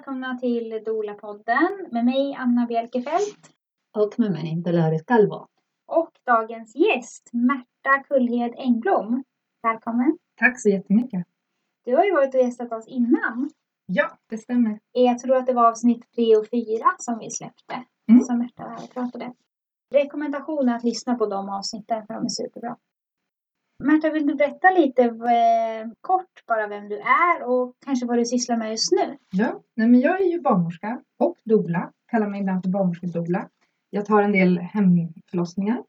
välkomna till Dola-podden med mig Anna Bjelkefelt Och med mig, Dolores Calvo. och dagens gäst Märta Kullhed Engblom. Välkommen! Tack så jättemycket. Du har ju varit och gästat oss innan. Ja, det stämmer. Jag tror att det var avsnitt tre och fyra som vi släppte. Mm. Som Märta pratade. Rekommendation är att lyssna på de avsnitten för de är superbra. Märta, vill du berätta lite eh, kort bara vem du är och kanske vad du sysslar med just nu? Ja, nej men jag är ju barnmorska och doula. Kallar mig ibland för barnmorskedoula. Jag tar en del hemförlossningar.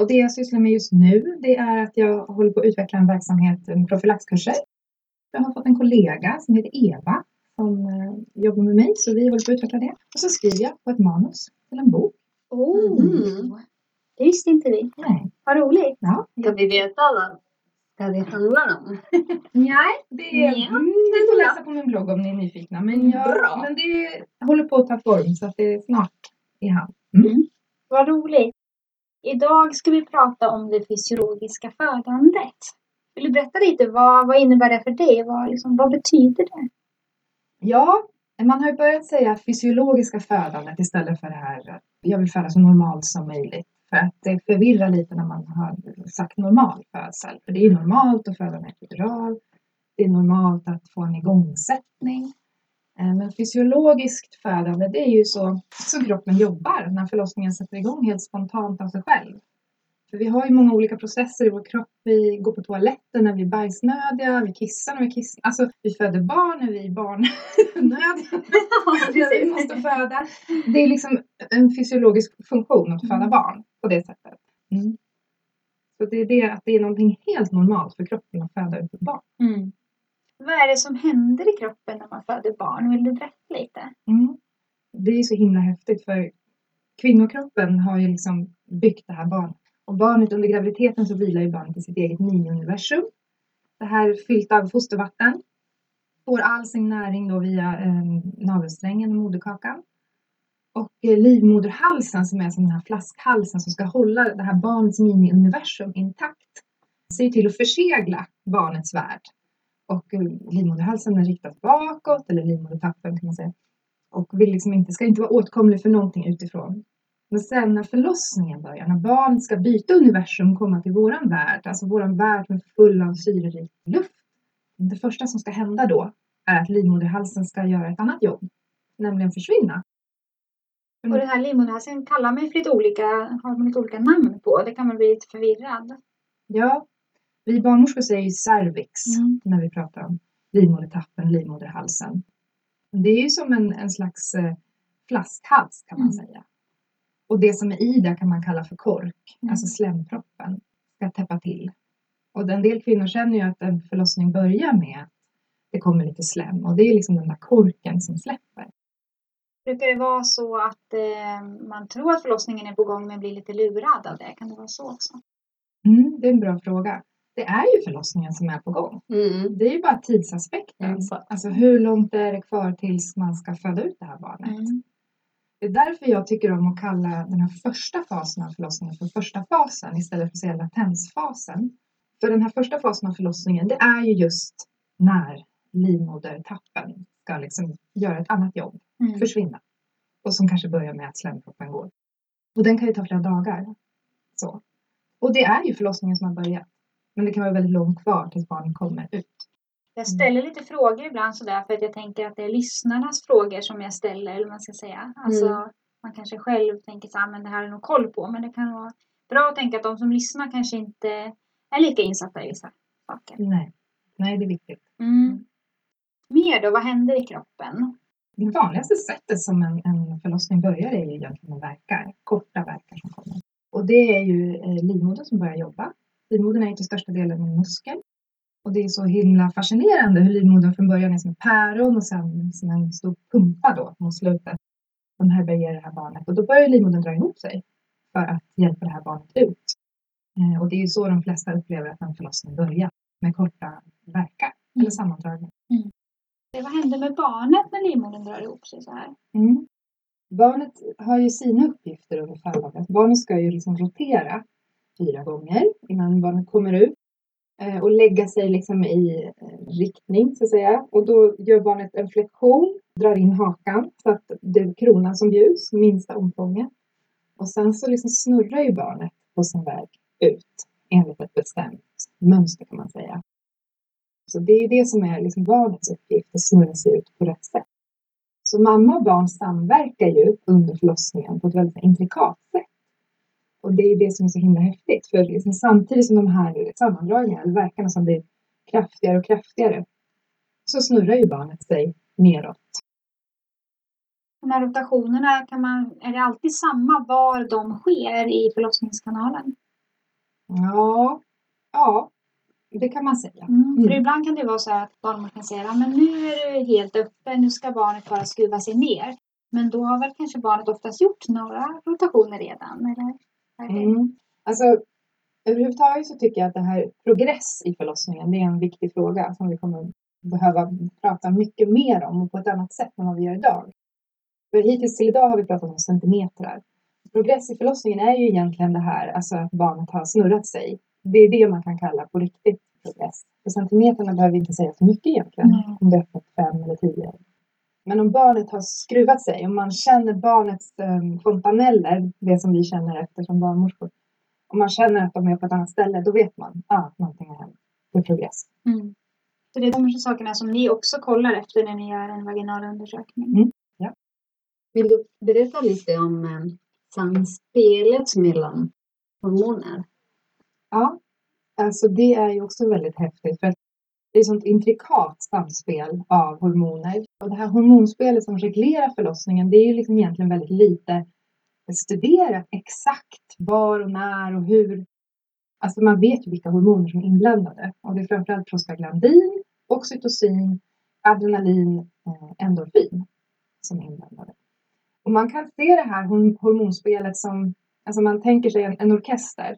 Och det jag sysslar med just nu, det är att jag håller på att utveckla en verksamhet med profylaxkurser. Jag har fått en kollega som heter Eva som eh, jobbar med mig, så vi håller på att utveckla det. Och så skriver jag på ett manus till en bok. Oh, Mm. Det visste inte vi. Nej, Vad roligt! ja. Ska vi veta vad ska det handlar om? Nej, det är, mm, ni får läsa på min blogg om ni är nyfikna. Men, jag, Bra. men det håller på att ta form så att det är snart i hamn. Vad roligt! Idag ska vi prata om det fysiologiska födandet. Vill du berätta lite, vad, vad innebär det för dig? Vad, liksom, vad betyder det? Ja, man har ju börjat säga fysiologiska födandet istället för det här jag vill föda så normalt som möjligt. För att det förvirrar lite när man har sagt normal födsel. För det är normalt att föda med epidural. Det är normalt att få en igångsättning. Eh, men fysiologiskt födande, det är ju så som kroppen jobbar när förlossningen sätter igång helt spontant av sig själv. För vi har ju många olika processer i vår kropp. Vi går på toaletten när vi är bajsnödiga, vi kissar när vi kissar. Alltså, vi föder barn när vi är barnnödiga. vi måste föda. Det är liksom en fysiologisk funktion att föda Mm. barn på det sättet. Mm. Så det är det att det är någonting helt normalt för kroppen att föda ut ett barn. Mm. Vad är det som händer i kroppen när man föder barn? Vill du berätta lite? Mm. Det är så himla häftigt för kvinnokroppen har ju liksom byggt det här barnet. Och barnet under graviditeten så vilar ju barnet i sitt eget mini-universum. Det här fyllt av fostervatten. Får all sin näring då via eh, navelsträngen och moderkakan. Och eh, livmoderhalsen som är som den här flaskhalsen som ska hålla det här barnets mini-universum intakt. Ser till att försegla barnets värld. Och eh, livmoderhalsen är riktad bakåt, eller livmodertappen kan man säga. Och vill liksom inte, ska inte vara åtkomlig för någonting utifrån. Men sen när förlossningen börjar, när barnet ska byta universum och komma till våran värld, alltså våran värld med full av syrerik luft. Det första som ska hända då är att livmoderhalsen ska göra ett annat jobb, nämligen försvinna. Och den här livmoderhalsen kallar man ju för lite olika, har man lite olika namn på. Det kan man bli lite förvirrad. Ja, vi barnmorskor säger ju cervix Mm. när vi pratar om livmodertappen, livmoderhalsen. Det är ju som en, en slags eh, flaskhals kan man Mm. säga. Och det som är i där kan man kalla för kork, Mm. alltså slemproppen, ska täppa till. Och en del kvinnor känner ju att en förlossning börjar med att det kommer lite slem och det är liksom den där korken som släpper. Brukar det vara så att eh, man tror att förlossningen är på gång men blir lite lurad av det? Kan det vara så också? Mm, det är en bra fråga. Det är ju förlossningen som är på gång. Mm. Det är ju bara tidsaspekten. Exakt. Alltså hur långt är det kvar tills man ska föda ut det här barnet? Mm. Det är därför jag tycker om att kalla den här första fasen av förlossningen för första fasen istället för att säga latensfasen. För den här första fasen av förlossningen, det är ju just när livmodertappen ska liksom göra ett annat jobb, Mm. försvinna. Och som kanske börjar med att slemproppen går. Och den kan ju ta flera dagar. Så. Och det är ju förlossningen som har börjat. Men det kan vara väldigt långt kvar tills barnet kommer ut. Jag ställer lite frågor ibland sådär för att jag tänker att det är lyssnarnas frågor som jag ställer, eller vad man ska säga. Alltså, Mm. man kanske själv tänker så här, men det här är nog koll på, men det kan vara bra att tänka att de som lyssnar kanske inte är lika insatta i vissa saker. Nej, Nej det är viktigt. Mm. Mer då, vad händer i kroppen? Det vanligaste sättet som en, en förlossning börjar är ju egentligen verkar, korta verkar som kommer. Och det är ju eh, livmodern som börjar jobba. Livmodern är till största delen en muskel. Och det är så himla fascinerande hur livmodern från början är som ett päron och sen som en stor pumpa då mot slutet. Som härbärgerar det här barnet. Och då börjar livmodern dra ihop sig för att hjälpa det här barnet ut. Eh, och det är ju så de flesta upplever att en förlossning börjar. Med korta verkar eller sammandragningar. Vad händer med barnet när livmodern drar ihop sig så här? Mm. Barnet har ju sina uppgifter under födandet. Barnet ska ju liksom rotera fyra gånger innan barnet kommer ut. Eh, och lägga sig liksom i eh, riktning så att säga. Och då gör barnet en flexion, drar in hakan så att det är kronan som bjuds, minsta omfånget. Och sen så liksom snurrar ju barnet på sin väg ut enligt ett bestämt mönster kan man säga. Så det är det som är liksom barnets uppgift, att snurra sig ut på rätt sätt. Så mamma och barn samverkar ju under förlossningen på ett väldigt intrikat sätt. Och det är det som är så himla häftigt. För liksom samtidigt som de här sammandragningarna, verkarna som blir kraftigare och kraftigare, så snurrar ju barnet sig neråt. De här rotationerna, kan man, är det alltid samma var de sker i förlossningskanalen? Ja, ja, det kan man säga. Mm. För Mm. ibland kan det vara så att barnmorskan kan säga att nu är det helt öppen, nu ska barnet bara skruva sig ner. Men då har väl kanske barnet oftast gjort några rotationer redan? Eller? Mm. Alltså, överhuvudtaget så tycker jag att det här progress i förlossningen, det är en viktig fråga som vi kommer behöva prata mycket mer om och på ett annat sätt än vad vi gör idag. För hittills till idag har vi pratat om centimetrar. Progress i förlossningen är ju egentligen det här, alltså att barnet har snurrat sig. Det är det man kan kalla på riktigt progress. För centimeterna behöver vi inte säga så mycket egentligen, Nej. om det är öppet fem eller tio. Men om barnet har skruvat sig, om man känner barnets um, fontaneller, det som vi känner efter som barnmorskor, om man känner att de är på ett annat ställe, då vet man ah, att någonting har hänt. Det är progress. Mm. Så det är de sakerna som ni också kollar efter när ni gör en vaginal undersökning? Mm. Vill du berätta lite om eh, samspelet mellan hormoner? Ja, alltså det är ju också väldigt häftigt för att det är ett sånt intrikat samspel av hormoner. Och det här hormonspelet som reglerar förlossningen, det är ju liksom egentligen väldigt lite studerat exakt var och när och hur. Alltså man vet ju vilka hormoner som är inblandade och det är framförallt prostaglandin, oxytocin, adrenalin, och endorfin som är inblandade. Och man kan se det här hormonspelet som, alltså man tänker sig en, en orkester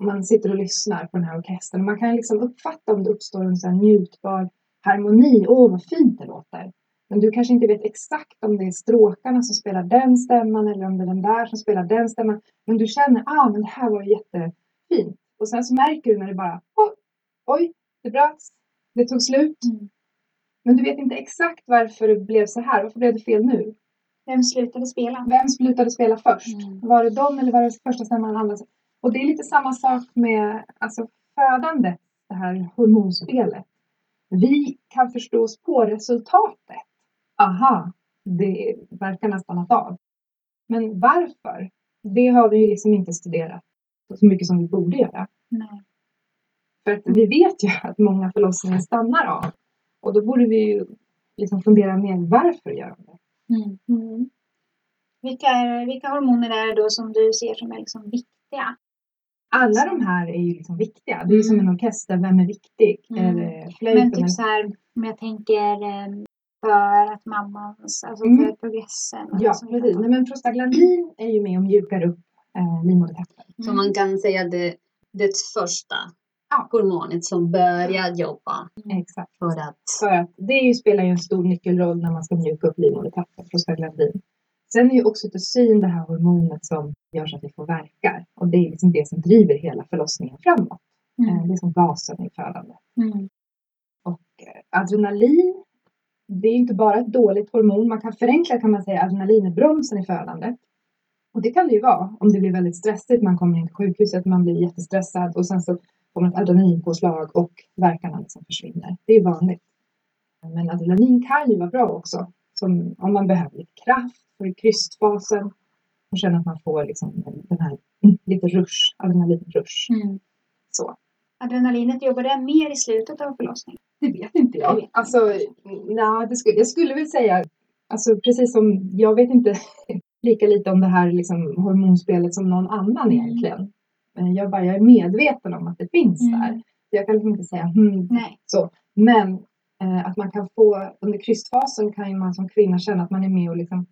man sitter och lyssnar på den här orkestern. Man kan liksom uppfatta om det uppstår en sån njutbar harmoni. Åh, vad fint det låter. Men du kanske inte vet exakt om det är stråkarna som spelar den stämman eller om det är den där som spelar den stämman. Men du känner, ah, men det här var jättefint. Och sen så märker du när det bara, oj, oj det bröts, det tog slut. Mm. Men du vet inte exakt varför det blev så här. Varför blev det fel nu? Vem slutade spela? Vem slutade spela först? Mm. Var det de eller var det första stämman andra? Och det är lite samma sak med alltså, födandet, det här hormonspelet. Vi kan förstå oss på resultatet. Aha, det verkar nästan ha av. Men varför? Det har vi ju liksom inte studerat så mycket som vi borde göra. Nej. För att vi vet ju att många förlossningar stannar av. Och då borde vi ju liksom fundera mer varför gör de det? Mm. Vilka, är, vilka hormoner är det då som du ser som är liksom viktiga? Alla de här är ju liksom viktiga. Det är ju som Mm. en orkester. Vem är viktig? Mm. Är flöjten? Men typ så här, om jag tänker eh, för att mammans, alltså Mm. för progressen. Ja, precis. Nej, men prostaglandin är ju med och mjukar upp eh, livmodertappen. Så man kan säga det, det första Ja. hormonet som börjar jobba Exakt. för att För att det är ju, spelar ju en stor nyckelroll när man ska mjuka upp livmodertappen, prostaglandin. Sen är ju oxytocin det här hormonet som gör så att vi får verkar. Och det är liksom det som driver hela förlossningen framåt. Eh, Mm. det är som gasen i födandet. Mm. Och eh, adrenalin, det är inte bara ett dåligt hormon. Man kan förenkla kan man säga adrenalin är bromsen i födandet. Och det kan det ju vara om det blir väldigt stressigt. Man kommer in till sjukhuset, man blir jättestressad och sen så kommer ett adrenalinpåslag och verkarna liksom försvinner. Det är vanligt. Men adrenalin kan ju vara bra också. Som om man behöver lite kraft i krystfasen och känner att man får liksom den här lite rush, adrenalinrush. Mm. Så. Adrenalinet, jobbar det mer i slutet av förlossningen? Det vet inte Jag jag. vet Alltså, nej, det skulle, jag skulle väl säga, alltså precis som, jag vet inte lika lite om det här liksom, hormonspelet som någon annan Mm. egentligen. Men jag, bara, jag är medveten om att det finns Mm. där. Jag kan liksom inte säga hmm, så. Men att man kan få, under krystfasen kan man som kvinna känna att man är med och liksom,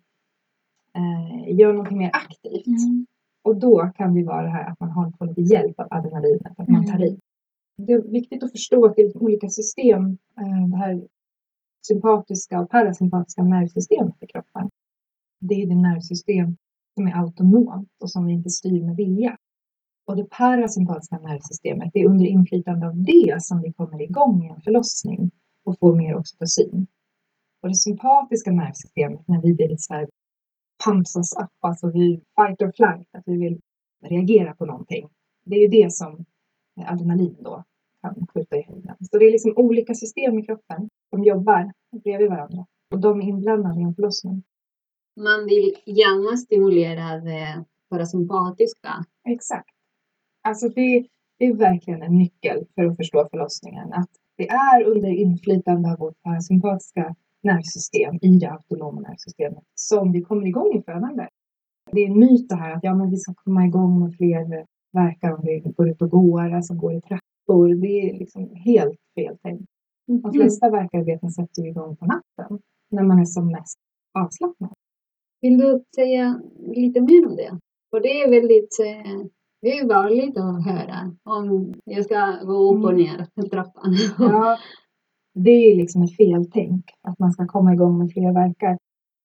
eh, gör någonting mer aktivt. Mm. Och då kan det vara det här att man har får lite hjälp av adrenalinet, att man tar i. Det är viktigt att förstå att det är olika system, eh, det här sympatiska och parasympatiska nervsystemet i kroppen. Det är det nervsystem som är autonomt och som vi inte styr med vilja. Och det parasympatiska nervsystemet, det är under inflytande av det som vi kommer igång i en förlossning och får mer oxytocin. Och det sympatiska nervsystemet, när vi blir lite så här pumps upp, alltså vi fight or flight, att vi vill reagera på någonting. Det är ju det som adrenalin då kan skjuta i höjden. Så det är liksom olika system i kroppen som jobbar bredvid varandra och de är inblandade i en förlossning. Man vill gärna stimulera det parasympatiska. Exakt. Alltså det, det är verkligen en nyckel för att förstå förlossningen. Att det är under inflytande av vårt parasympatiska nervsystem i det autonoma nervsystemet som vi kommer igång i födandet. Det är en myt det här att ja, men vi ska komma igång med fler verkar om vi går ut och går, alltså går i trappor. Det är liksom helt fel tänkt. De Mm. flesta verkarbeten sätter vi igång på natten när man är som mest avslappnad. Vill du säga lite mer om det? För det är väldigt eh, det är vanligt att höra om jag ska gå upp och ner för trappan. Ja, det är ju liksom ett feltänk att man ska komma igång med fler verkar.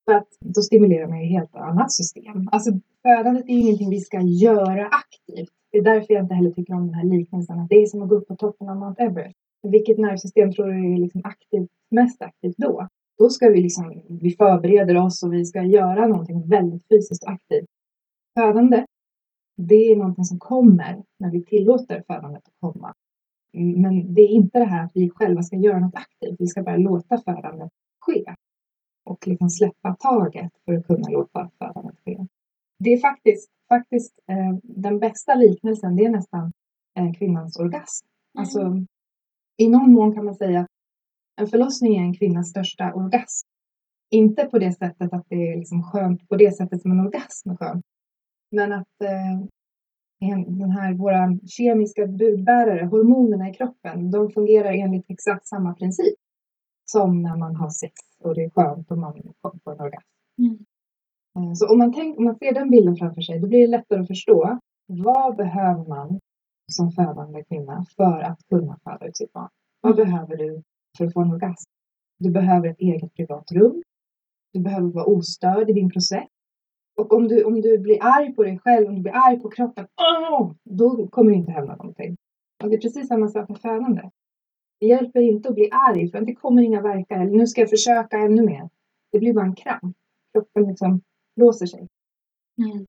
För att då stimulerar man ju helt annat system. Alltså födandet är ju ingenting vi ska göra aktivt. Det är därför jag inte heller tycker om den här liknelsen att det är som att gå upp på toppen av Mount Everest. Vilket nervsystem tror du är liksom aktivt, mest aktivt då? Då ska vi liksom, vi förbereder oss och vi ska göra någonting väldigt fysiskt aktivt. Födande, det är någonting som kommer när vi tillåter födandet att komma. Men det är inte det här att vi själva ska göra något aktivt. Vi ska bara låta födandet ske. Och liksom släppa taget för att kunna låta födandet ske. Det är faktiskt, faktiskt eh, den bästa liknelsen, det är nästan eh, kvinnans orgasm. Alltså, i någon mån kan man säga att en förlossning är en kvinnas största orgasm. Inte på det sättet att det är liksom skönt på det sättet som en orgasm är skönt. Men att eh, en- den här, våra kemiska budbärare, hormonerna i kroppen, de fungerar enligt exakt samma princip som när man har sex och det är skönt och man kommer på en orgasm. Mm. Eh, Så om man, tänk, om man ser den bilden framför sig, då blir det lättare att förstå vad behöver man som födande kvinna för att kunna föda ut sitt barn? Vad behöver du för att få en orgasm? Du behöver ett eget privat rum. Du behöver vara ostörd i din process. Och om du, om du blir arg på dig själv, om du blir arg på kroppen, åh, då kommer det inte hända någonting. Och det är precis samma sak med födande. Det hjälper inte att bli arg för det kommer inga verkar. Eller nu ska jag försöka ännu mer. Det blir bara en kramp. Kroppen liksom låser sig. Mm.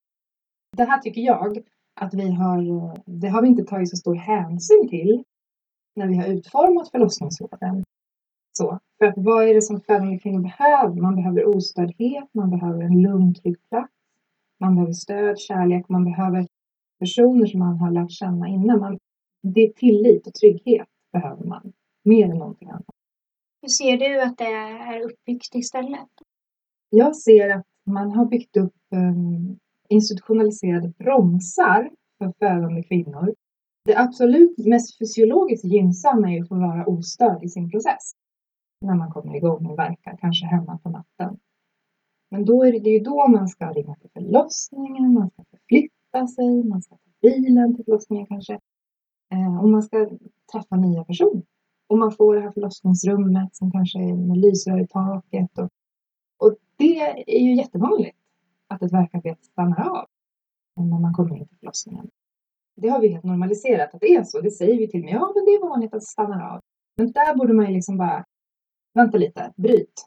Det här tycker jag att vi har, det har vi inte tagit så stor hänsyn till när vi har utformat förlossningsvården. Så, för att vad är det som födande kvinnor behöver? Man behöver ostördhet, man behöver en lugn, trygg plats, man behöver stöd, kärlek, man behöver personer som man har lärt känna innan. Man, det är tillit och trygghet behöver man, mer än någonting annat. Hur ser du att det är uppbyggt istället? Jag ser att man har byggt upp um, institutionaliserade bromsar för födande kvinnor. Det absolut mest fysiologiskt gynnsamma är att få vara ostörd i sin process. När man kommer igång och verkar, kanske hemma på natten. Men då är det, det är då man ska ringa till förlossningen, man ska förflytta sig, man ska ta bilen till förlossningen kanske. Eh, och man ska träffa nya personer. Och man får det här förlossningsrummet som kanske är med lysrör i taket. Och, och det är ju jättevanligt att ett verkarbete stannar av när man kommer in till förlossningen. Det har vi helt normaliserat att det är så. Det säger vi till mig. Ja, men det är vanligt att det stannar av. Men där borde man ju liksom bara, vänta lite, bryt.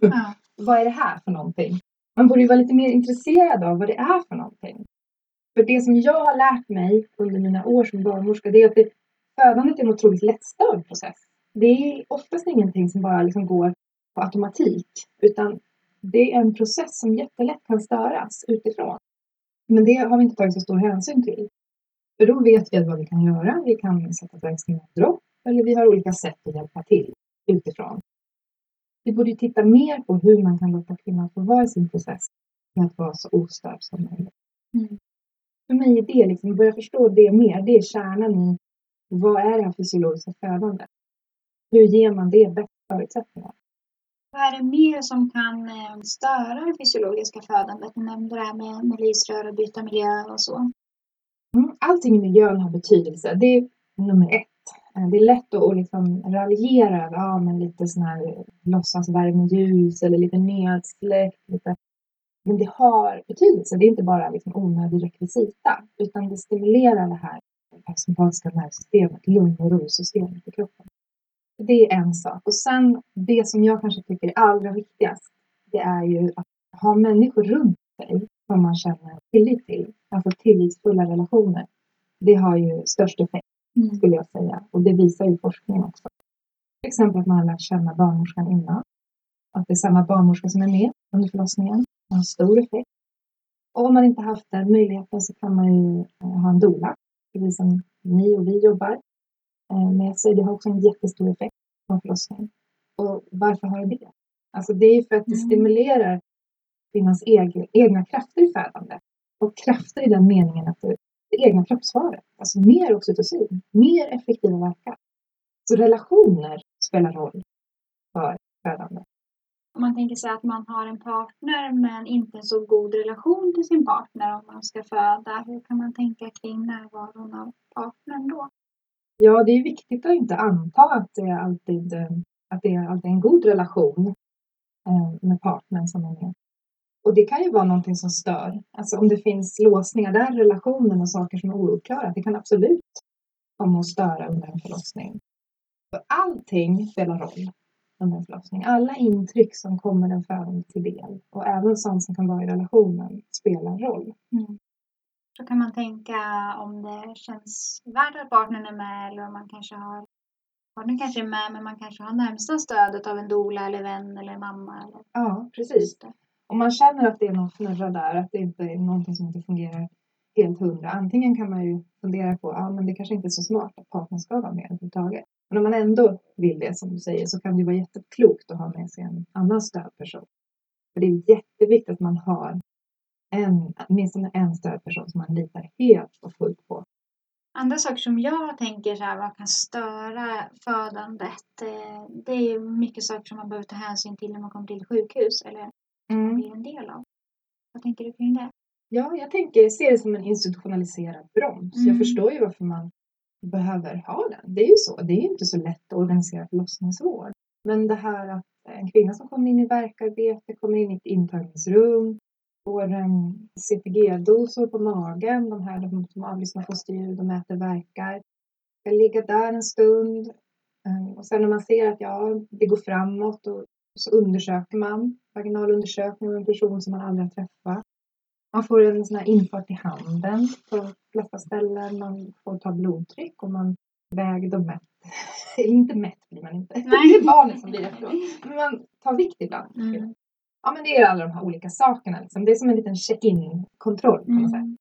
Ja. vad är det här för någonting? Man borde ju vara lite mer intresserad av vad det är för någonting. För det som jag har lärt mig under mina år som barnmorska, det är att det, födandet är en otroligt lättstörd process. Det är oftast ingenting som bara liksom går på automatik, utan det är en process som jättelätt kan störas utifrån. Men det har vi inte tagit så stor hänsyn till. För då vet vi vad vi kan göra. Vi kan sätta ett dropp eller vi har olika sätt att hjälpa till utifrån. Vi borde titta mer på hur man kan låta kvinnan få vara i sin process med att vara så ostörd som möjligt. Mm. För mig är det liksom, börja förstå det mer, det är kärnan i vad är det här fysiologiska födandet? Hur ger man det bäst förutsättningar? Vad är det mer som kan eh, störa det fysiologiska födandet? Du nämnde det här med, med lysrör och byta miljö och så. Mm, allting i miljön har betydelse. Det är nummer ett. Eh, det är lätt att liksom raljera över ja, men lite sån här låtsasvärmeljus eller lite nedsläckt. Lite. Men det har betydelse. Det är inte bara liksom onödig rekvisita utan det stimulerar det här parasympatiska nervsystemet, lugn och ro-systemet i kroppen. Det är en sak. Och sen det som jag kanske tycker är allra viktigast, det är ju att ha människor runt sig som man känner tillit till. Alltså tillitsfulla relationer. Det har ju störst effekt Mm. skulle jag säga. Och det visar ju forskningen också. Till exempel att man har lärt känna barnmorskan innan. Att det är samma barnmorska som är med under förlossningen. Det har stor effekt. Och om man inte haft den möjligheten så kan man ju eh, ha en doula. Precis som ni och vi jobbar eh, med sig. Det har också en jättestor effekt på en förlossning. Och varför har det det? Alltså det är ju för att det Mm. stimulerar kvinnans eg- egna krafter i födande. Och krafter i den meningen att det, det egna kroppsvaret. Alltså mer oxytocin, mer effektiva verkar. Så relationer spelar roll för födande. Om man tänker sig att man har en partner men inte en så god relation till sin partner om man ska föda. Hur kan man tänka kring närvaron av partnern då? Ja, det är viktigt att inte anta att det är alltid, att det är alltid en god relation eh, med partnern som är med. Och det kan ju vara någonting som stör. Alltså om det finns låsningar där relationen och saker som är ouppklarade. Det kan absolut komma att störa under en förlossning. För allting spelar roll under en förlossning. Alla intryck som kommer den födande till del och även sånt som kan vara i relationen spelar roll. Så kan man tänka om det känns värt att partnern är med eller om man kanske har partnern kanske är med men man kanske har närmsta stödet av en doula eller vän eller mamma. Eller Ja, precis. Om man känner att det är någon fnurra där, att det inte är någonting som inte fungerar helt hundra. Antingen kan man ju fundera på, ja men det kanske inte är så smart att partnern ska vara med överhuvudtaget. Men om man ändå vill det som du säger så kan det vara jätteklokt att ha med sig en annan stödperson. För det är jätteviktigt att man har en, åtminstone en stödperson som man litar helt och fullt på. Andra saker som jag tänker så här, vad kan störa födandet? Eh, det är mycket saker som man behöver ta hänsyn till när man kommer till sjukhus eller blir en del av. Vad tänker du kring det? Ja, jag tänker, ser det som en institutionaliserad broms. Jag Mm. förstår ju varför man behöver ha den. Det är ju så. Det är ju inte så lätt att organisera förlossningsvård. Men det här att en kvinna som kommer in i verkarbete, kommer in i ett intagningsrum, får en CTG-dosor på magen, de här de som avlyssnar fosterljud och mäter verkar. Ska ligga där en stund. Eh, Och sen när man ser att ja, det går framåt och så undersöker man vaginalundersökning av en person som man aldrig har träffat. Man får en sån här infart i handen på de flesta ställen. Man får ta blodtryck och man väger och mätt. Inte mätt blir man inte. Det är barnet som blir det efteråt. Men man tar vikt ibland. Mm. Ja men det är alla de här olika sakerna. Liksom. Det är som en liten check-in kontroll. Mm.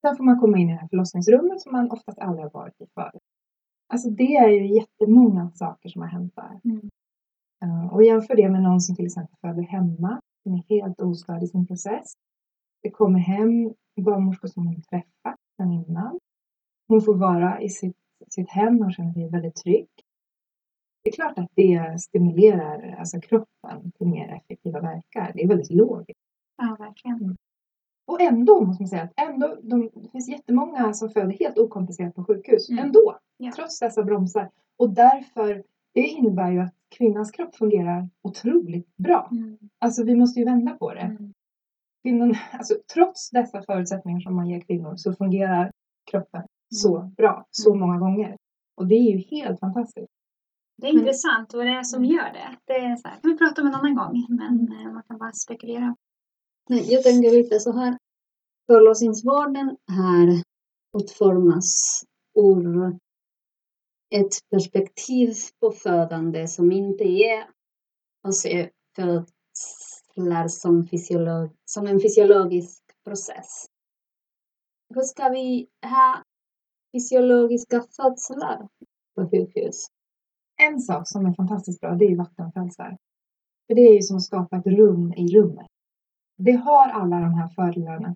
Sen får man komma in i det här förlossningsrummet som man oftast aldrig har varit i förut. Alltså det är ju jättemånga saker som har hänt där. Mm. Eh, Och jämför det med någon som till exempel föder hemma, som är helt ostörd i sin process. Det kommer hem barnmorskor som hon träffat sedan innan. Hon får vara i sitt, sitt hem och känner sig väldigt trygg. Det är klart att det stimulerar alltså kroppen till mer effektiva verkar. Det är väldigt logiskt. Ja, verkligen. Och ändå måste man säga att ändå, de, det finns jättemånga som föder helt okomplicerat på sjukhus. Mm. Ändå. Ja. Trots dessa bromsar. Och därför, det innebär ju att kvinnans kropp fungerar otroligt bra. Mm. Alltså vi måste ju vända på det. Mm. Kvinnan, alltså, trots dessa förutsättningar som man ger kvinnor så fungerar kroppen så bra, så Mm. många gånger. Och det är ju helt fantastiskt. Det är Men- intressant vad det är som gör det. Det är så här, kan vi prata om en annan gång, men eh, man kan bara spekulera. Nej, Jag tänker lite så här. Förlossningsvården här utformas ur ett perspektiv på födande som inte är att se födslar som, fysiolog, som en fysiologisk process. Hur ska vi ha fysiologiska födslar på sjukhus? En sak som är fantastiskt bra, det är vattenfödslar. För det är ju som att skapa ett rum i rummet. Det har alla de här fördelarna.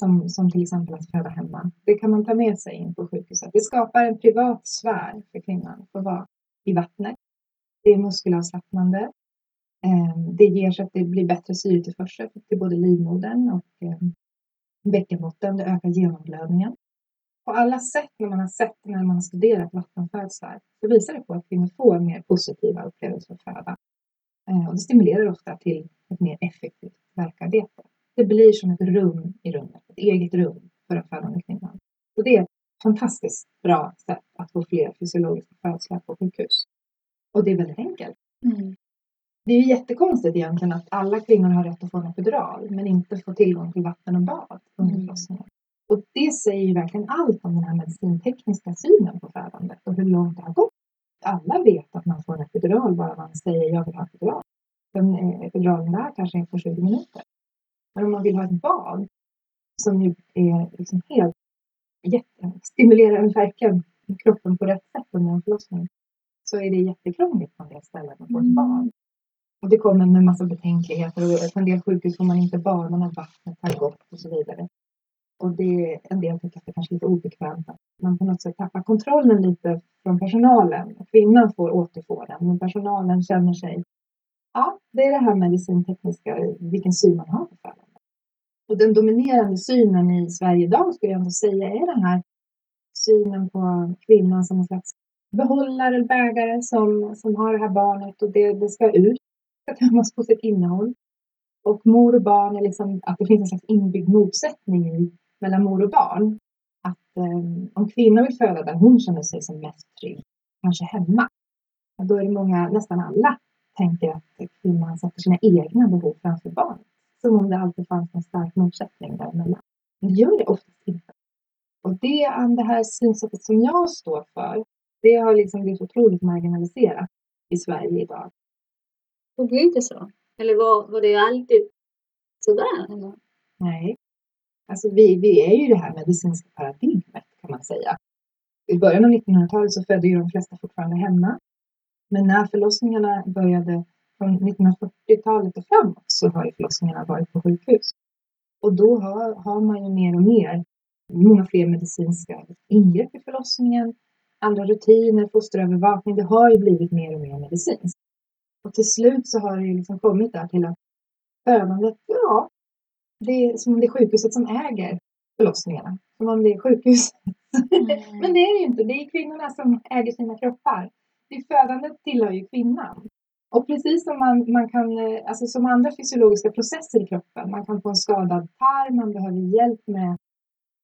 Som, som till exempel att föda hemma. Det kan man ta med sig in på sjukhuset. Det skapar en privat sfär för kvinnan att få vara i vattnet. Det är muskelavslappnande. Ehm, det ger så att det blir bättre syretillförsel till både livmodern och ehm, bäckenbotten. Det ökar genomblödningen. På alla sätt när man har sett när man har studerat vattenfödslar så visar det på att kvinnor får mer positiva upplevelser att föda. Ehm, och det stimulerar ofta till ett mer effektivt verkarbete. Det blir som ett rum i rummet, ett eget rum för den födande kvinnan. Och det är ett fantastiskt bra sätt att få fler fysiologiska födslar på sjukhus. Och det är väldigt enkelt. Mm. Det är ju jättekonstigt egentligen att alla kvinnor har rätt att få en epidural men inte får tillgång till vatten och bad under Mm. förlossningen. Och det säger ju verkligen allt om den här medicintekniska synen på födandet och hur långt det har gått. Alla vet att man får en epidural bara man säger jag vill ha epidural. Den eh, epiduralen där kanske är på 20 minuter. Men om man vill ha ett bad som ju är liksom helt jätte, stimulerar verkligen kroppen på rätt sätt under en förlossning så är det jättekrångligt på en del ställen att få ett Mm. bad. Och det kommer med massa betänkligheter och på en del sjukhus får man inte bada när vattnet har gått och så vidare. Och det, en del tycker att det kanske är lite obekvämt att man på något sätt tappar kontrollen lite från personalen. Kvinnan får återfå den, men personalen känner sig, ja, det är det här medicintekniska, vilken syn man har på födande. Och den dominerande synen i Sverige idag skulle jag ändå säga är den här synen på kvinnan som en slags behållare eller bägare som, som har det här barnet och det, det ska ut, det ska tömmas på sitt innehåll. Och mor och barn är liksom att det finns en slags inbyggd motsättning i, mellan mor och barn. Att eh, om kvinnan vill föda där hon känner sig som mest trygg, kanske hemma, då är det många, nästan alla, tänker att kvinnan sätter sina egna behov framför barnet. Som om det alltid fanns en stark motsättning däremellan. Det gör det oftast inte. Och det, det här synsättet som jag står för, det har liksom blivit otroligt marginaliserat i Sverige idag. Och blir det så? Eller var, var det alltid sådär? Eller? Nej. Alltså vi, vi är ju det här medicinska paradigmet kan man säga. I början av 1900-talet så födde ju de flesta fortfarande hemma. Men när förlossningarna började från 1940-talet och framåt så har ju förlossningarna varit på sjukhus. Och då har, har man ju mer och mer, många fler medicinska ingrepp i förlossningen, andra rutiner, fosterövervakning. Det har ju blivit mer och mer medicinskt. Och till slut så har det ju liksom kommit där till att födandet, ja, det är som om det är sjukhuset som äger förlossningarna. Som om det är sjukhus. Mm. Men det är det ju inte. Det är kvinnorna som äger sina kroppar. Det födandet tillhör ju kvinnan. Och precis som man, man kan, eh, alltså som andra fysiologiska processer i kroppen, man kan få en skadad tarm, man behöver hjälp med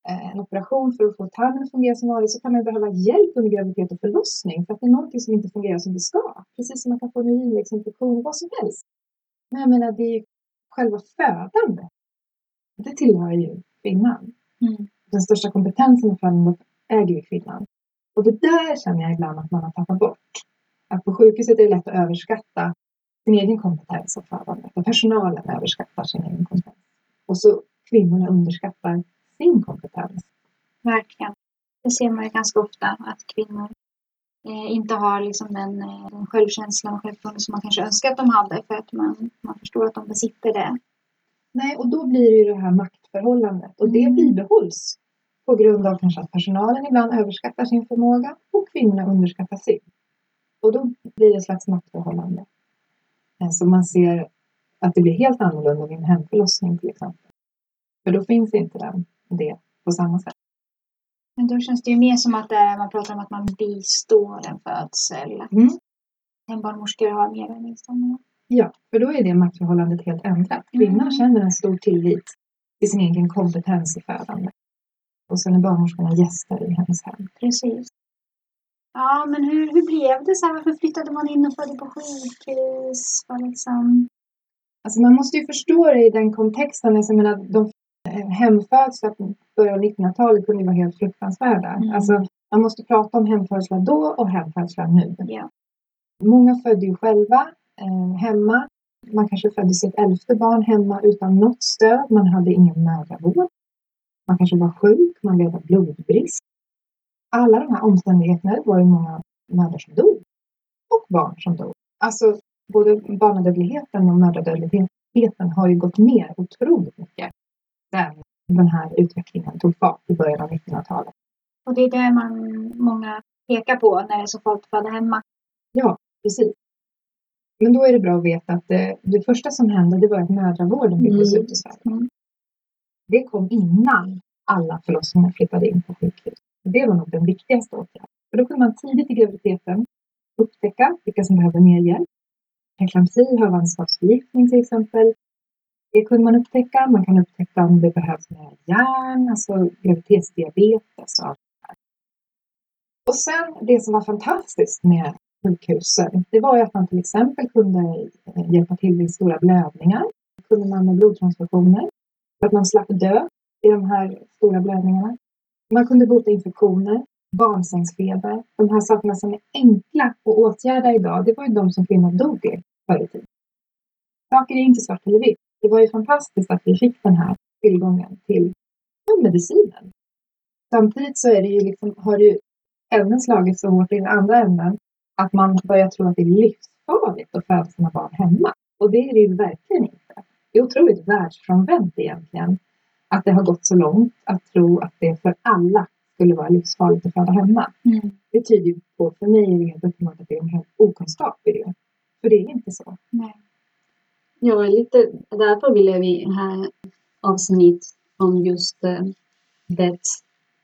eh, en operation för att få tarmen att fungera som vanligt, så kan man behöva hjälp under graviditet och förlossning för att det är någonting som inte fungerar som det ska. Precis som man kan få en urinvägsinfektion, vad som helst. Men jag menar, det är ju själva födandet. Det tillhör ju kvinnan Mm. den största kompetensen i födandet äger ju kvinnan. Och det där känner jag ibland att man har tappat bort. Att på sjukhuset är det lätt att överskatta sin egen kompetens av födandet. Och personalen överskattar sin egen kompetens. Och så kvinnorna underskattar sin kompetens. Verkligen. Det ser man ju ganska ofta att kvinnor eh, inte har liksom den, eh, den självkänslan och självförtroende som man kanske önskar att de hade för att man, man förstår att de besitter det. Nej, och då blir det ju det här maktförhållandet. Och det Mm. bibehålls på grund av kanske att personalen ibland överskattar sin förmåga och kvinnorna underskattar sin. Och då blir det ett slags maktförhållande. Eh, Så man ser att det blir helt annorlunda vid en hemförlossning till exempel. För då finns inte den, det på samma sätt. Men då känns det ju mer som att man pratar om att man bistår en födsel. Mm. Hembarnmorskor har mer än liksom. Ja, för då är det maktförhållandet helt ändrat. Kvinnan Mm. känner en stor tillit till sin egen kompetens i födande. Och sen är barnmorskorna gäster i hennes hem. Precis. Ja, men hur, hur blev det så här? Varför flyttade man in och födde på sjukhus? Vad liksom... Alltså man måste ju förstå det i den kontexten. Alltså jag menar, de hemfödslar på början av 1900-talet kunde ju vara helt fruktansvärda. Mm. Alltså, man måste prata om hemfödslar då och hemfödslar nu. Ja. Många födde ju själva eh, hemma. Man kanske födde sitt elfte barn hemma utan något stöd. Man hade ingen mödravård. Man kanske var sjuk, man led av blodbrist. Alla de här omständigheterna det var ju många mödrar som dog. Och barn som dog. Alltså både barnadödligheten och mödradödligheten har ju gått ner otroligt mycket sen den här utvecklingen tog fart i början av 1900-talet. Och det är det man, många pekar på när det är så farligt att föda hemma. Ja, precis. Men då är det bra att veta att det, det första som hände det var att mödravården byggdes Mm. ut i Sverige. Mm. Det kom innan alla förlossningar flyttade in på sjukhus. Det var nog den viktigaste åtgärden. För då kunde man tidigt i graviditeten upptäcka vilka som behövde mer hjälp. Preklampsi, havandeskapsförgiftning till exempel. Det kunde man upptäcka. Man kan upptäcka om det behövs mer järn, alltså graviditetsdiabetes och allt det här. Och sen det som var fantastiskt med sjukhusen, det var ju att man till exempel kunde hjälpa till vid stora blödningar. Det kunde man med blodtransfusioner. För att man slapp dö i de här stora blödningarna. Man kunde bota infektioner, barnsängsfeber. De här sakerna som är enkla att åtgärda idag, det var ju de som kvinnor dog i förr i tiden. Saker är inte svart eller vitt. Det var ju fantastiskt att vi fick den här tillgången till medicinen. Samtidigt så är det ju liksom, har det ju även slagit så hårt i den andra änden att man börjar tro att det är livsfarligt att föda sina barn hemma. Och det är det ju verkligen inte. Det är otroligt världsfrånvänt egentligen att det har gått så långt att tro att det för alla skulle vara livsfarligt att föda hemma. Mm. Det tyder ju på, för mig är det helt uppenbart att det är en helt okunskap i det. För det är inte så. Nej. Ja, lite därför ville vi ha avsnitt om just eh, det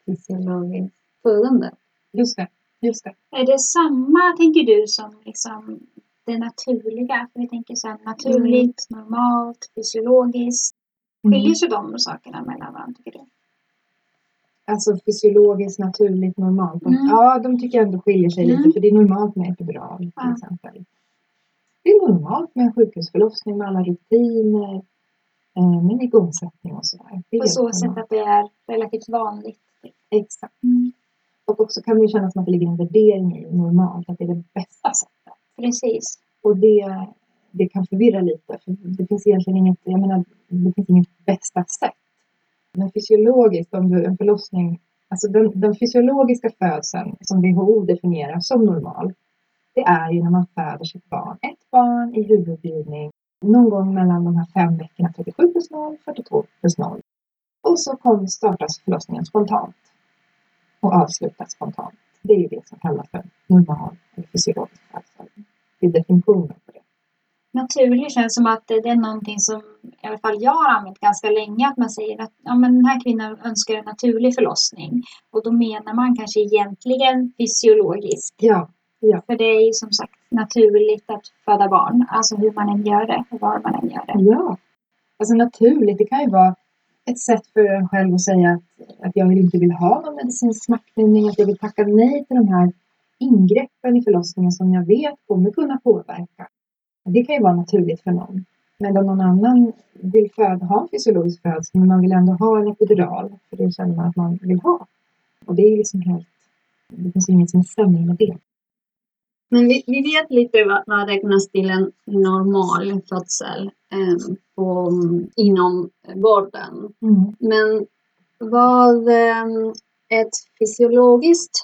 fysiologiskt födande. Just det, just det. Är det samma, tänker du, som liksom det naturliga? För vi tänker så här, naturligt, normalt, fysiologiskt. Skiljer Mm. sig de sakerna mellan varandra, tycker du? Alltså fysiologiskt, naturligt, normalt. Mm. Ja, de tycker jag ändå skiljer sig Mm. lite för det är normalt med epidural till Ja. exempel. Det är normalt med en sjukhusförlossning med alla rutiner, eh, med igångsättning och sådär. På så sätt att det är relativt vanligt. Exakt. Mm. Och också kan det kännas som att det ligger en värdering i normalt, att det är det bästa sättet. Precis. Och det, det kan förvirra lite. För det finns egentligen inget, jag menar, det finns inget bästa sätt. Men fysiologiskt, om du en förlossning, alltså den, den fysiologiska födseln som WHO definierar som normal, det är ju när man föder sitt barn. Ett barn i huvudbjudning någon gång mellan de här fem veckorna 37 plus 0, 42 plus 0. Och så kom, startas förlossningen spontant och avslutas spontant. Det är ju det som kallas för normal eller fysiologisk födsel. Det är definitionen Naturligt känns som att det är någonting som i alla fall jag har använt ganska länge. Att man säger att ja, men den här kvinnan önskar en naturlig förlossning. Och då menar man kanske egentligen fysiologiskt. Ja, För det är ju som sagt naturligt att föda barn. Alltså hur man än gör det och var man än gör det. ja. Alltså naturligt, det kan ju vara ett sätt för en själv att säga att, att jag inte vill ha någon medicinsk smärtlindring, att jag vill tacka nej till de här ingreppen i förlossningen som jag vet kommer kunna påverka. Det kan ju vara naturligt för någon. Medan någon annan vill föda, ha en fysiologisk födsel men man vill ändå ha en epidural för det känner man att man vill ha. Och det är liksom helt, det finns ju inget som är sämre med det. Men vi, vi vet lite vad, vad räknas till en normal födsel eh, på, inom vården. Mm. Men vad eh, ett fysiologiskt,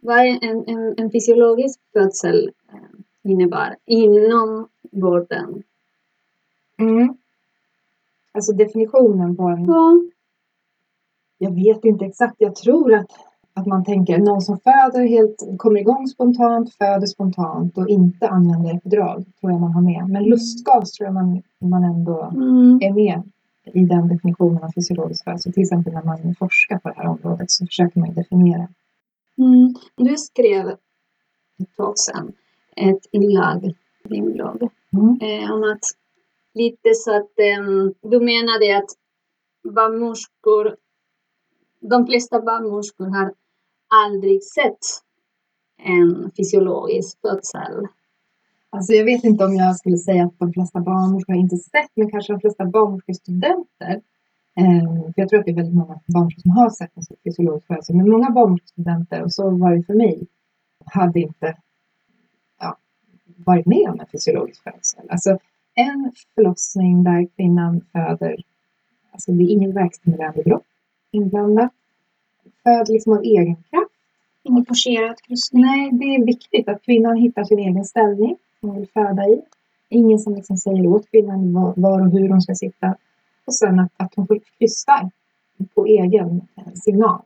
vad är en, en, en fysiologisk födsel eh, innebär inom vården? Mm. Alltså definitionen på en Ja. Jag vet inte exakt. Jag tror att, att man tänker någon som föder helt, kommer igång spontant, föder spontant och inte använder epidural. Tror jag man har med. Men lustgas tror jag man, man ändå Mm. är med i den definitionen av fysiologisk födsel. Till exempel när man forskar på det här området så försöker man definiera. Mm. Du skrev ett tag sedan ett inlägg i din blogg Mm. eh, om att lite så att eh, du menade att barnmorskor, de flesta barnmorskor har aldrig sett en fysiologisk födsel. Alltså jag vet inte om jag skulle säga att de flesta barnmorskor inte sett, men kanske de flesta barnmorskestudenter. Eh, jag tror att det är väldigt många barnmorskor som har sett en fysiologisk födsel. Men många barnmorskestudenter, och så var det för mig, hade inte varit med om en fysiologisk födsel. Alltså en förlossning där kvinnan föder, alltså det är ingen verkstimulerande dropp inblandat. Föder liksom av egen kraft. Ingen forcerad kryssning. Nej, det är viktigt att kvinnan hittar sin egen ställning som hon vill föda i. Ingen som liksom säger åt kvinnan var, var och hur hon ska sitta. Och sen att, att hon får kryssa på egen eh, signal.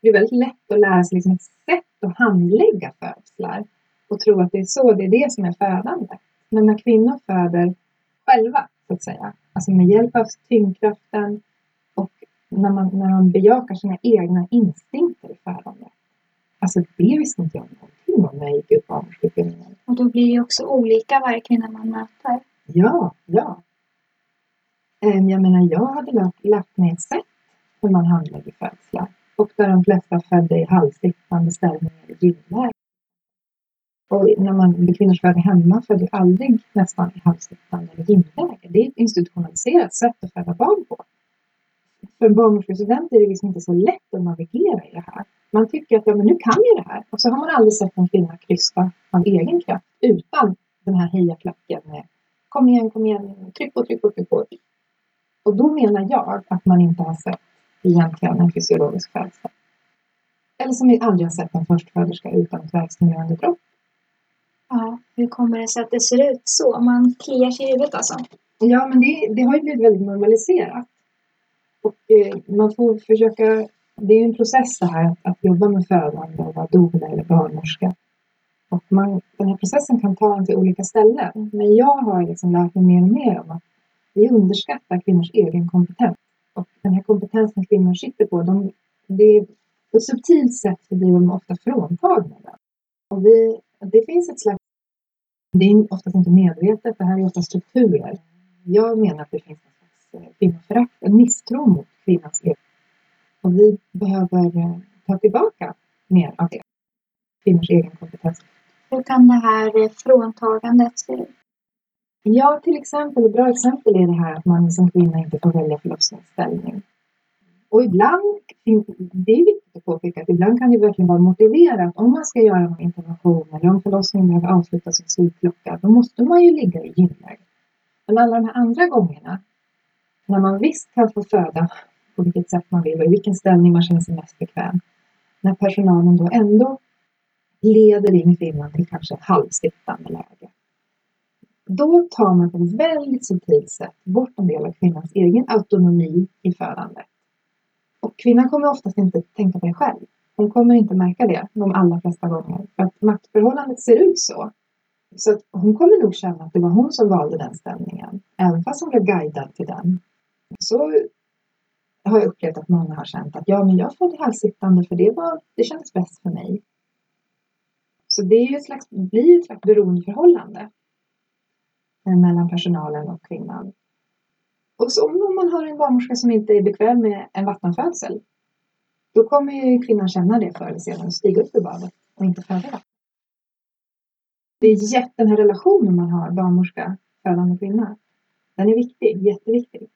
Det är väldigt lätt att lära sig liksom ett sätt att handlägga födslar och tro att det är så, det är det som är födande. Men när kvinnor föder själva, så att säga, alltså med hjälp av tyngdkraften och när man, när man bejakar sina egna instinkter i födande. Alltså det visste inte jag någonting om när jag gick ut barnmorskeutbildningen. Och då blir ju också olika varje kvinna man möter. Ja, ja. Ehm, Jag menar, jag hade lagt, lagt ner ett sätt hur man handlägger födslar. Och där de flesta födde i halvsittande ställning eller gynläge. Och när man befinner sig föder hemma föder aldrig nästan i halvsittande eller gynläge. Det är ett institutionaliserat sätt att föda barn på. För en barnmorskestudent är det liksom inte så lätt att navigera i det här. Man tycker att ja, men nu kan jag det här. Och så har man aldrig sett en kvinna krysta av egen kraft utan den här hejaklacken med kom igen, kom igen, tryck på, tryck på, tryck på. Och då menar jag att man inte har sett egentligen en fysiologisk födsel. Eller som vi aldrig har sett en förstföderska utan ett verkstimulerande dropp. Ja, hur kommer det sig att det ser ut så? Man kliar sig i huvudet alltså. Ja, men det, det har ju blivit väldigt normaliserat. Och eh, man får försöka, det är ju en process det här att, att jobba med födande och vara doula eller barnmorska. Och man, den här processen kan ta en till olika ställen. Men jag har liksom lärt mig mer och mer om att vi underskattar kvinnors egen kompetens. Och den här kompetensen kvinnor sitter på, de, det är, på ett subtilt sätt blir de ofta fråntagna den. Och vi, det finns ett slags, det är oftast inte medvetet, det här är ofta strukturer. Jag menar att det finns en slags eh, kvinnoförakt, en misstro mot kvinnans egen. Och vi behöver eh, ta tillbaka mer av det. Kvinnors egen kompetens. Hur kan det här eh, fråntagandet se ut? Ja, till exempel, ett bra exempel är det här att man som kvinna inte får välja förlossningsställning. Och ibland, det är viktigt att påpeka att ibland kan det verkligen vara motiverat om man ska göra någon intervention eller om förlossningen behöver avslutas i slutklocka, då måste man ju ligga i gynläge. Men alla de här andra gångerna, när man visst kan få föda på vilket sätt man vill och i vilken ställning man känner sig mest bekväm, när personalen då ändå leder in kvinnan till kanske halvsittande läge. Då tar man på ett väldigt subtilt sätt bort en del av kvinnans egen autonomi i födandet. Och kvinnan kommer oftast inte tänka på det själv. Hon kommer inte märka det de allra flesta gånger. För att maktförhållandet ser ut så. Så att hon kommer nog känna att det var hon som valde den ställningen. Även fast hon blev guidad till den. Så har jag upplevt att många har känt att ja, men jag födde halvsittande för det, var, det kändes bäst för mig. Så det är ju ett slags, blir ett slags beroendeförhållande eh, mellan personalen och kvinnan. Och så om man har en barnmorska som inte är bekväm med en vattenfödsel, då kommer ju kvinnan känna det förr eller senare och stiga upp ur badet och inte föda. Det är jätte, den här relationen man har, barnmorska, födande kvinna, den är viktig, jätteviktig.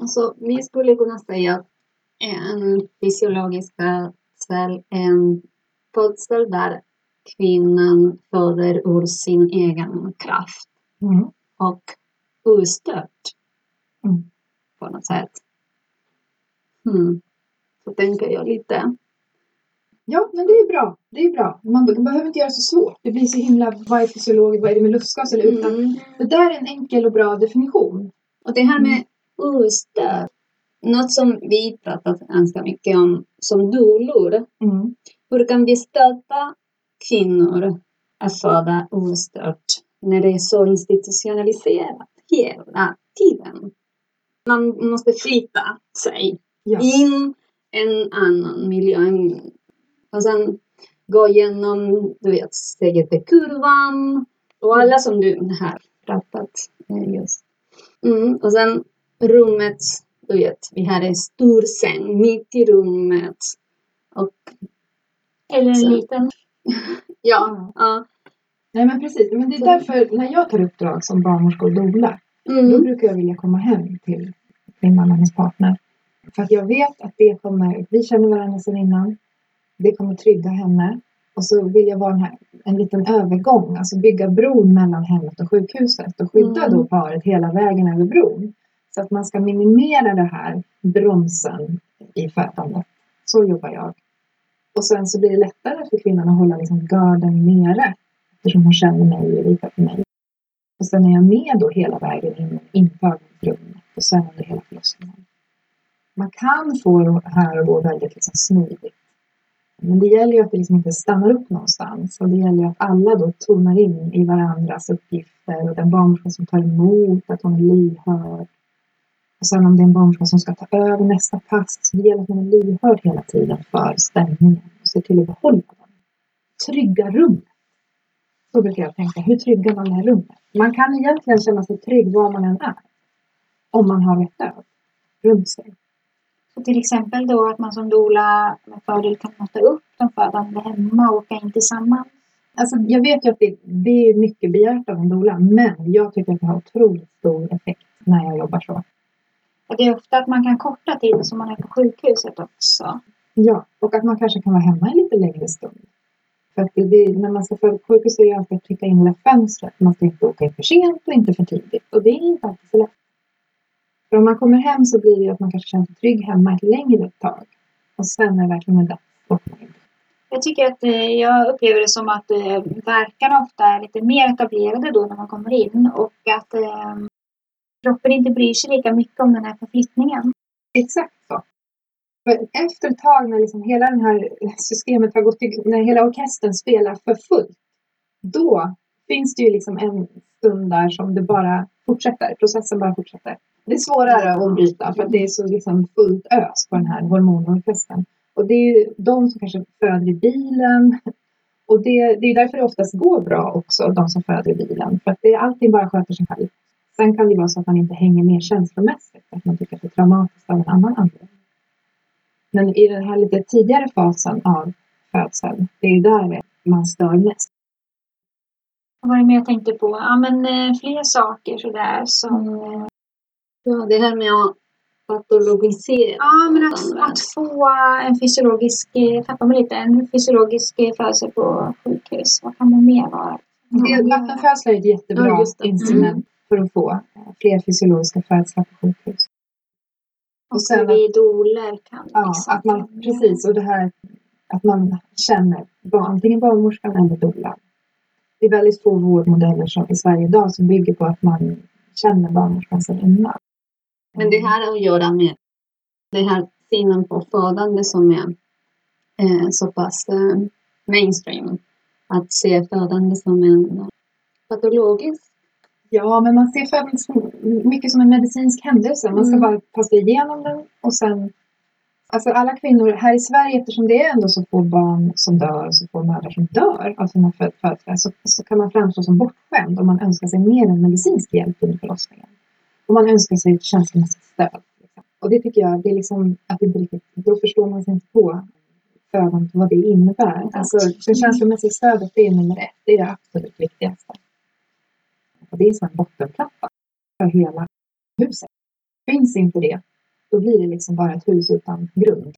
Alltså, vi skulle kunna säga att en fysiologisk födsel är en födsel där kvinnan föder ur sin egen kraft Mm. och ostört Mm. på något sätt. Mm. Så tänker jag lite. Ja, men det är bra. Det är bra. Man be- behöver inte göra så svårt. Det blir så himla, vad är fysiologiskt, vad är det med lustgas eller utan? Mm. Det där är en enkel och bra definition. Och det här med ostört, något som vi pratat ganska mycket om som dolor. Mm. Hur kan vi stötta kvinnor att föda ostört när det är så institutionaliserat hela tiden? Man måste flytta sig Ja. in en annan miljö. Och sen gå igenom, du vet, CGT-kurvan och alla som du har pratat just. Mm, och sen rummet, du vet, vi har en stor säng mitt i rummet. Och Eller en Så. liten. ja, ja. Nej men precis, men det är därför när jag tar uppdrag som barnmorska och doula, då Mm, brukar jag vilja komma hem till min mamma och hennes partner. För att jag vet att det kommer, vi känner varandra sedan innan, det kommer trygga henne. Och så vill jag vara här, en liten övergång, alltså bygga bron mellan hemmet och sjukhuset och skydda Mm. då paret hela vägen över bron. Så att man ska minimera det här bromsen i födandet. Så jobbar jag. Och sen så blir det lättare för kvinnan att hålla liksom garden nere eftersom hon känner mig och litar på mig. Och sen är jag med då hela vägen in inför rummet och sen under hela förlossningen. Man kan få det här att gå väldigt liksom smidigt. Men det gäller ju att det liksom inte stannar upp någonstans och det gäller ju att alla då tonar in i varandras uppgifter och den barnmorska som tar emot, att hon är lyhörd. Och sen om det är en barnmorska som ska ta över nästa pass, så det gäller att man är lyhörd hela tiden för stämningen och ser till att behålla den. Trygga rummet. Så brukar jag tänka. Hur tryggar man det här rummet? Man kan egentligen känna sig trygg var man än är. Om man har rätt stöd runt sig. Så till exempel då att man som doula med fördel kan möta upp de födande hemma och åka in tillsammans. Alltså, jag vet ju att det, det är mycket begärt av en doula, men jag tycker att det har otroligt stor effekt när jag jobbar så. Och det är ofta att man kan korta tiden som man är på sjukhuset också. Ja, och att man kanske kan vara hemma en lite längre stund. För att det, när man ska föda sjukhus är det alltid att trycka in hela fönstret. Man ska inte åka in för sent och inte för tidigt. Och det är inte alltid så lätt. För om man kommer hem så blir det att man kanske känner sig trygg hemma ett längre tag. Och sen är det verkligen dags att. Jag tycker att eh, jag upplever det som att eh, verkarna ofta är lite mer etablerade då när man kommer in och att eh, kroppen inte bryr sig lika mycket om den här förflyttningen. Exakt så. För efter ett tag när liksom hela det här systemet har gått igång, när hela orkestern spelar för fullt, då finns det ju liksom en stund där som det bara fortsätter, processen bara fortsätter. Det är svårare att bryta för att det är så liksom fullt ös på den här hormonorkestern. Och det är ju de som kanske föder i bilen. Och det, det är därför det oftast går bra också, de som föder i bilen. För att det, allting bara sköter sig själv. Sen kan det vara så att man inte hänger med känslomässigt, att man tycker att det är traumatiskt av en annan anledning. Men i den här lite tidigare fasen av födseln, det är där man stör mest. Vad var det mer jag tänkte på? Ja, men eh, fler saker sådär som... Eh, Ja, det här med att patologisera. ja, men att, att få en fysiologisk, eh, tappar man lite, en fysiologisk födelse på sjukhus. Vad kan det mer vara? Det- Vattenfödslar är ett jättebra Ja, instrument för att få fler fysiologiska födslar på sjukhus. Och sen sen vi doler kan Ja, liksom att man, precis. Och det här att man känner barn, antingen barnmorskan eller doulan. Det är väldigt få vårdmodeller som, i Sverige idag som bygger på att man känner barnmorskan sedan innan. Men det här har att göra med det här synen på födande som är eh, så pass eh, mainstream. Att se födande som en patologisk. Ja, men man ser födseln som- mycket som en medicinsk händelse. Man ska Mm. bara ta sig igenom den och sen Alltså alla kvinnor här i Sverige, eftersom det är ändå så få barn som dör och så få mödrar som dör av sina föd- födslar, så, så kan man framstå som bortskämd om man önskar sig mer än medicinsk hjälp under förlossningen. Och man önskar sig ett känslomässigt stöd. Liksom. Och det tycker jag, det är liksom att det inte riktigt, då förstår man sig inte på födandet, vad det innebär. Alltså det känslomässiga stödet, det är nummer ett. Det är det absolut viktigaste. Och det är som en bottenplatta för hela huset. Finns inte det, då blir det liksom bara ett hus utan grund.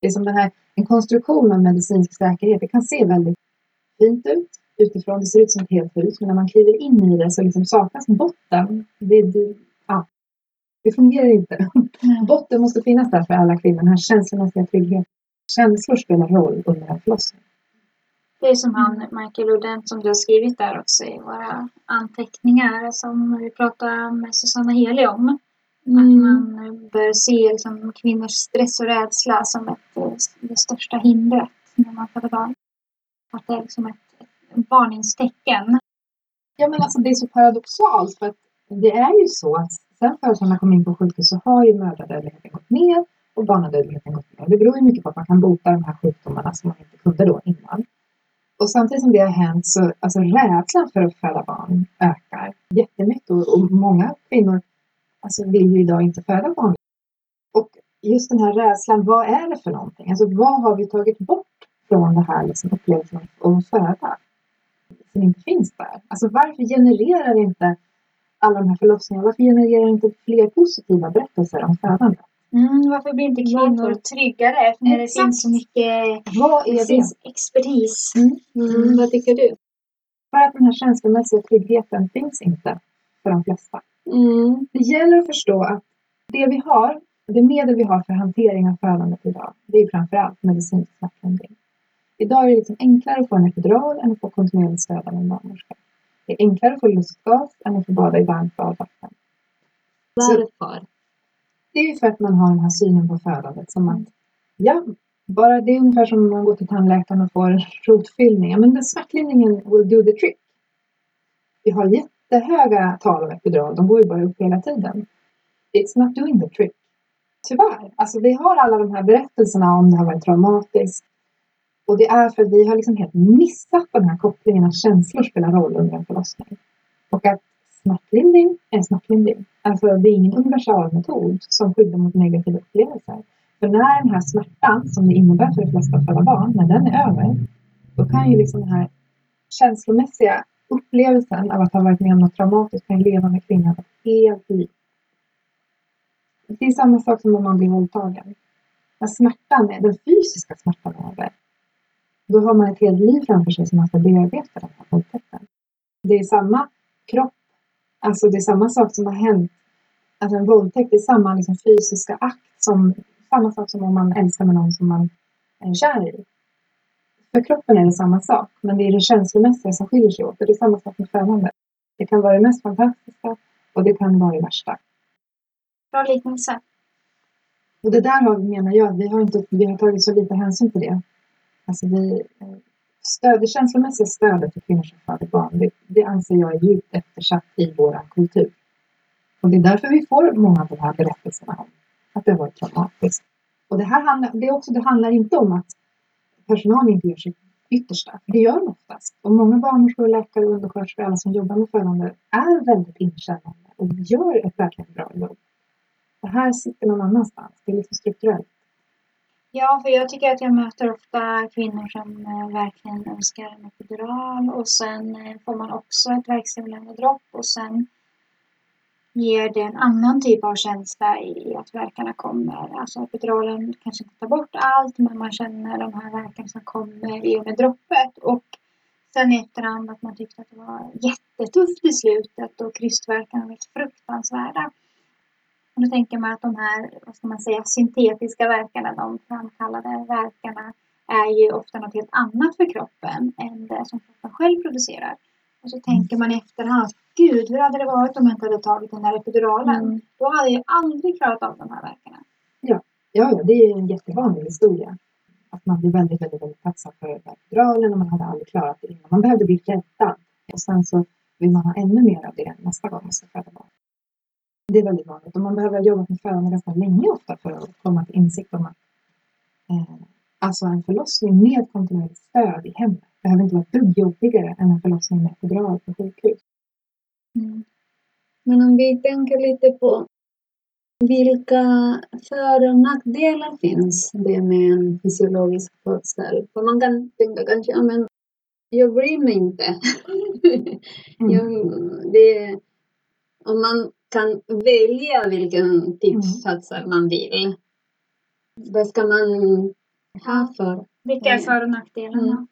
Det är som den här, en konstruktion av medicinsk säkerhet, det kan se väldigt fint ut utifrån. Det ser ut som ett helt hus, men när man kliver in i det så liksom saknas botten. Det, det, ja, det fungerar inte. Botten måste finnas där för alla kvinnor, den här känslomässiga tryggheten. Känslor spelar roll under en förlossning. Det är som han Michael Odent som du har skrivit där också i våra anteckningar som vi pratade med Susanna Heli om. Mm. Att man bör se liksom, kvinnors stress och rädsla som ett, eh, det största hindret när man föder barn. Att det är liksom ett, ett varningstecken. Ja, men alltså det är så paradoxalt för att det är ju så att sen födelserna kom in på sjukhus så har ju mödradödligheten gått ner och barnadödligheten gått ner. Det beror ju mycket på att man kan bota de här sjukdomarna som man inte kunde då innan. Och samtidigt som det har hänt så alltså rädslan för att föda barn ökar jättemycket och, och många kvinnor alltså, vill ju idag inte föda barn. Och just den här rädslan, vad är det för någonting? Alltså vad har vi tagit bort från det här liksom, upplevelsen av att föda? Som inte finns där. Alltså varför genererar inte alla de här förlossningarna, varför genererar inte fler positiva berättelser om födande? Mm, varför blir inte kvinnor tryggare när det Exakt. finns så mycket Vad är det? expertis? Mm, vad tycker du? För att den här känslomässiga tryggheten finns inte för de flesta. Mm. Det gäller att förstå att det vi har, det medel vi har för hantering av födandet idag, det är framförallt medicinsk smärtlindring. Idag är det liksom enklare att få en epidural än att få kontinuerligt stöd av en barnmorska. Det är enklare att få lustgas än att få bada i varmt badvatten. Varför? Det är ju för att man har den här synen på födandet som att, ja, bara det är ungefär som om man går till tandläkaren och får en rotfyllning. Ja, men den smärtlindringen will do the trick. Vi har jättehöga tal av epidural, de går ju bara upp hela tiden. It's not doing the trick. Tyvärr. Alltså vi har alla de här berättelserna om det har varit traumatiskt. Och det är för att vi har liksom helt missat den här kopplingen att känslor spelar roll under en förlossning. Och att smärtlindring är smärtlindring. Alltså det är ingen universalmetod som skyddar mot negativa upplevelser. För när den här smärtan som det innebär för de flesta att föda barn, när den är över, då kan ju liksom den här känslomässiga upplevelsen av att ha varit med om något traumatiskt kan leva med kvinnan ett helt liv. Det är samma sak som om man blir våldtagen. När smärtan är, den fysiska smärtan är över, då har man ett helt liv framför sig som man ska bearbeta den här våldtäkten. Det är samma kropp, alltså det är samma sak som har hänt. Alltså en våldtäkt är samma liksom fysiska akt som samma sak som om man älskar med någon som man är kär i. För kroppen är det samma sak, men det är det känslomässiga som skiljer sig åt. Och det är samma sak med födandet. Det kan vara det mest fantastiska och det kan vara det värsta. Bra liknelse. Och det där har, menar jag, vi har, inte, vi har tagit så lite hänsyn till det. Alltså vi, eh, stöd, det känslomässiga stödet för kvinnor som föder barn, det, det anser jag är djupt eftersatt i vår kultur. Och det är därför vi får många av de här berättelserna om att det har varit traumatiskt. Och det här handlar, det, också, det handlar inte om att personalen inte gör sitt yttersta. Det gör de oftast. Och många barnmorskor, läkare och undersköterskor, alla som jobbar med födande, är väldigt inkännande och gör ett verkligen bra jobb. Det här sitter någon annanstans. Det är lite strukturellt. Ja, för jag tycker att jag möter ofta kvinnor som eh, verkligen önskar en epidural och sen eh, får man också ett verkstimulerande dropp och sen ger det en annan typ av känsla i att verkarna kommer. Alltså epiduralen kanske inte tar bort allt men man känner de här verkarna som kommer i och med droppet. Och sen i efterhand att man tyckte att det var jättetufft i slutet och krystverkarna var helt fruktansvärda. Och då tänker man att de här, vad ska man säga, syntetiska verkarna, de framkallade verkarna är ju ofta något helt annat för kroppen än det som kroppen själv producerar. Och så tänker man i efterhand, gud hur hade det varit om jag inte hade tagit den där epiduralen? Mm. Då hade jag aldrig klarat av de här verkarna. Ja, ja, ja det är en jättevanlig historia. Att man blir väldigt, väldigt, väldigt tacksam för epiduralen och man hade aldrig klarat det innan. Man behövde bli räddad. Och sen så vill man ha ännu mer av det nästa gång man ska föda barn. Det är väldigt vanligt och man behöver jobba med födande ganska länge ofta för att komma till insikt om att eh, alltså en förlossning med kontinuerligt stöd i hemmet behöver inte vara ett jobbigare än en förlossning med epidural på sjukhus. Mm. Men om vi tänker lite på vilka för och nackdelar finns det med en fysiologisk födsel? För man kan tänka kanske, ja men jag bryr mig inte. mm. jag, det, om man kan välja vilken typ mm. man vill. Vad ska man ha för? Vilka är för och nackdelarna? Mm.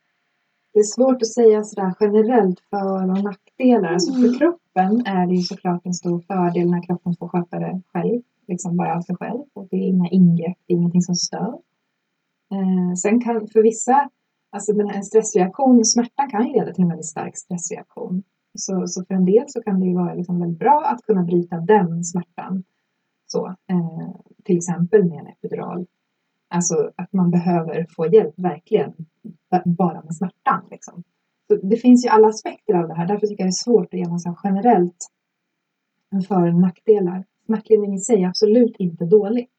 Det är svårt att säga sådär generellt för och nackdelar. Alltså för mm. kroppen är det ju såklart en stor fördel när kroppen får sköta det själv. Liksom bara av sig själv. Och det är inga ingrepp, det är ingenting som stör. Eh, sen kan för vissa, alltså den här stressreaktion, smärtan kan ju leda till en väldigt stark stressreaktion. Så, så för en del så kan det ju vara liksom väldigt bra att kunna bryta den smärtan. Så, eh, till exempel med en epidural. Alltså att man behöver få hjälp, verkligen, bara med smärtan. Liksom. Så det finns ju alla aspekter av det här, därför tycker jag det är svårt att ge något generellt för och nackdelar. Smärtlindring i sig är absolut inte dåligt.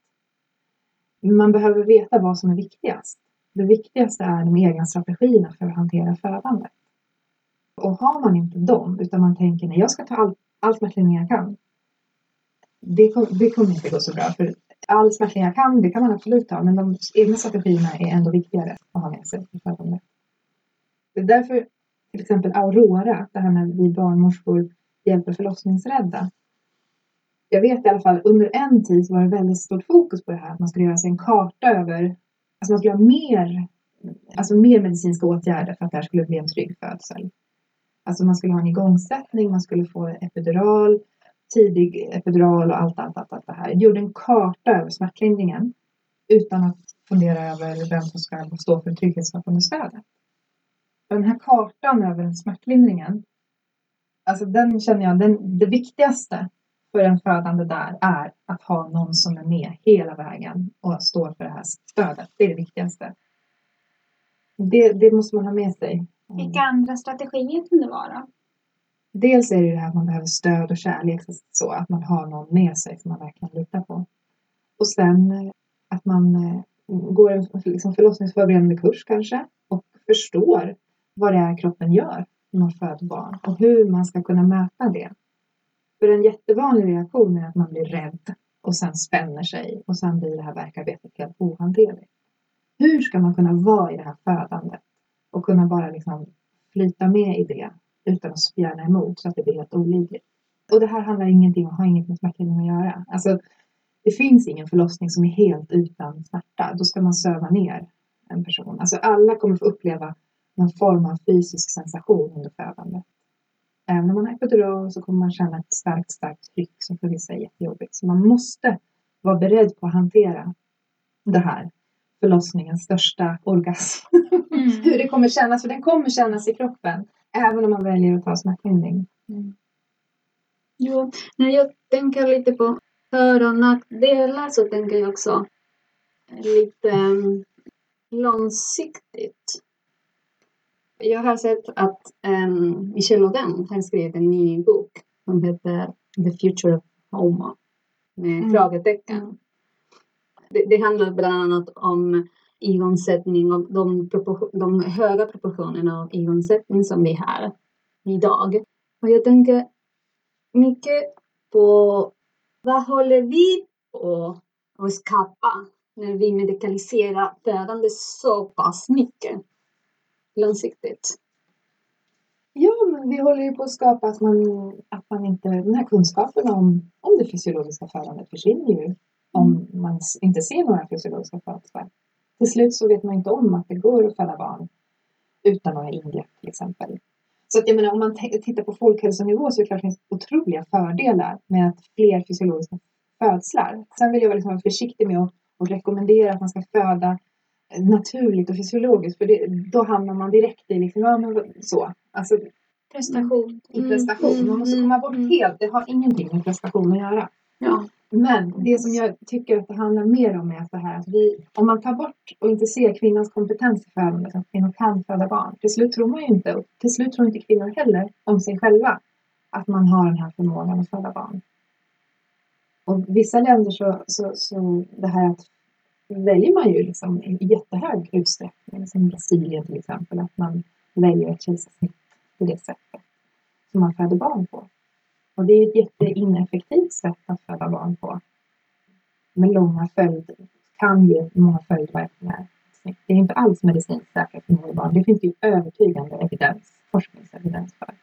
Man behöver veta vad som är viktigast. Det viktigaste är de egna strategierna för att hantera födandet. Och har man inte dem, utan man tänker att jag ska ta all, all smärtlindring jag kan. Det, det kommer inte gå så bra. För all smärtlindring jag kan, det kan man absolut ta. Men de egna strategierna är ändå viktigare att ha med sig. Det är därför till exempel Aurora, det här när vi barnmorskor hjälper förlossningsrädda. Jag vet i alla fall under en tid så var det väldigt stort fokus på det här att man skulle göra sig en karta över, alltså man skulle ha mer, alltså mer medicinska åtgärder för att det här skulle bli en trygg födsel. Alltså man skulle ha en igångsättning, man skulle få epidural, tidig epidural och allt, allt, allt, allt det här. Jag gjorde en karta över smärtlindringen utan att fundera över vem som ska stå för trygghetsskapande stödet. Den här kartan över smärtlindringen, alltså den känner jag, den, det viktigaste för en födande där är att ha någon som är med hela vägen och står för det här stödet. Det är det viktigaste. Det, det måste man ha med sig. Vilka andra strategier kan det vara? Dels är det det här att man behöver stöd och kärlek, så att man har någon med sig som man verkligen litar på. Och sen eh, att man eh, går en liksom förlossningsförberedande kurs kanske och förstår vad det är kroppen gör när man föder barn och hur man ska kunna möta det. För en jättevanlig reaktion är att man blir rädd och sen spänner sig och sen blir det här verkarbetet helt ohanterligt. Hur ska man kunna vara i det här födandet och kunna bara liksom flyta med i det utan att spjärna emot så att det blir helt olidligt? Och det här handlar ingenting har inget med smärtlindring att göra. Alltså, det finns ingen förlossning som är helt utan smärta. Då ska man söva ner en person. Alltså alla kommer få uppleva någon form av fysisk sensation under födandet. Även om man är epidural så kommer man känna ett starkt, starkt tryck som för vissa är jättejobbigt. Så man måste vara beredd på att hantera det här förlossningens största orgasm. Mm. Hur det kommer kännas, för den kommer kännas i kroppen. Även om man väljer att ta smärtlindring. Mm. Jo, när jag tänker lite på för och nackdelar så tänker jag också lite um, långsiktigt. Jag har sett att um, Michel Audin har skrivit en ny bok som heter The Future of Homo med mm. frågetecken. Det, det, handlar bland annat om igångsättning och de, de höga proportionerna av igångsättning som vi har idag. Och jag tänker mycket på vad håller vi på att skapa när vi medikaliserar födande så pass mycket långsiktigt? Ja, men vi håller ju på att skapa att man, att man inte, den här kunskapen om, om det fysiologiska födandet försvinner ju om mm. man inte ser några fysiologiska födslar. Till slut så vet man inte om att det går att föda barn utan några ingrepp till exempel. Så att jag menar, om man tittar på folkhälsonivå så är det klart det finns otroliga fördelar med att fler fysiologiska födslar. Sen vill jag liksom vara försiktig med att, att rekommendera att man ska föda naturligt och fysiologiskt för det, då hamnar man direkt i liksom, ja, men så. Alltså, prestation. I prestation. Man måste komma bort helt. Det har ingenting med prestation att göra. Ja. Men det som jag tycker att det handlar mer om är så här att vi, om man tar bort och inte ser kvinnans kompetens i födandet, att kvinnor kan föda barn, till slut tror man ju inte, och till slut tror inte kvinnor heller om sig själva, att man har den här förmågan att föda barn. Och vissa länder så, så, så det här att väljer man ju liksom i jättehög utsträckning, som Brasilien till exempel, att man väljer ett kejsarsnitt på det sättet som man föder barn på. Och det är ett jätteineffektivt sätt att föda barn på. Med långa följder. Kan ge många följdverkningar. Det är inte alls medicinskt säkert för barn. Det finns ju övertygande evidens, forskningsevidens för.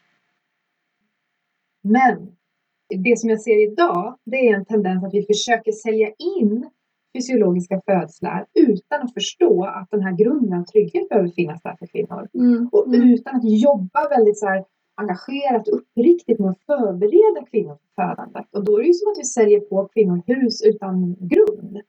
Men det som jag ser idag, det är en tendens att vi försöker sälja in fysiologiska födslar utan att förstå att den här grunden av trygghet behöver finnas där för kvinnor. Mm. Och mm. utan att jobba väldigt så här engagerat och uppriktigt med att förbereda kvinnor för födandet. Och då är det ju som att vi säljer på kvinnor hus utan grund.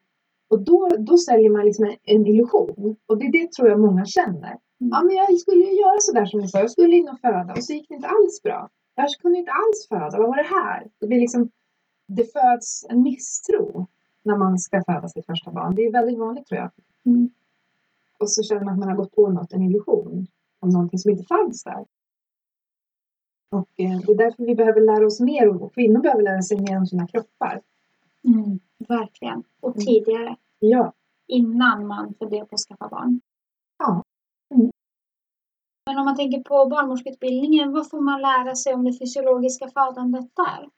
Och då, då säljer man liksom en, en illusion. Och det är det tror jag många känner. Mm. Ja, men jag skulle ju göra sådär som du sa. Jag skulle in och föda och så gick det inte alls bra. Jag kunde inte alls föda. Vad var det här? Det blir liksom, det föds en misstro när man ska föda sitt första barn. Det är väldigt vanligt tror jag. Mm. Och så känner man att man har gått på något, en illusion om någonting som inte fanns där. Och eh, det är därför vi behöver lära oss mer och kvinnor behöver lära sig mer om sina kroppar. Mm, verkligen. Och mm. tidigare. Ja. Innan man funderar på att skaffa barn. Ja. Mm. Men om man tänker på barnmorskeutbildningen, vad får man lära sig om det fysiologiska födandet där?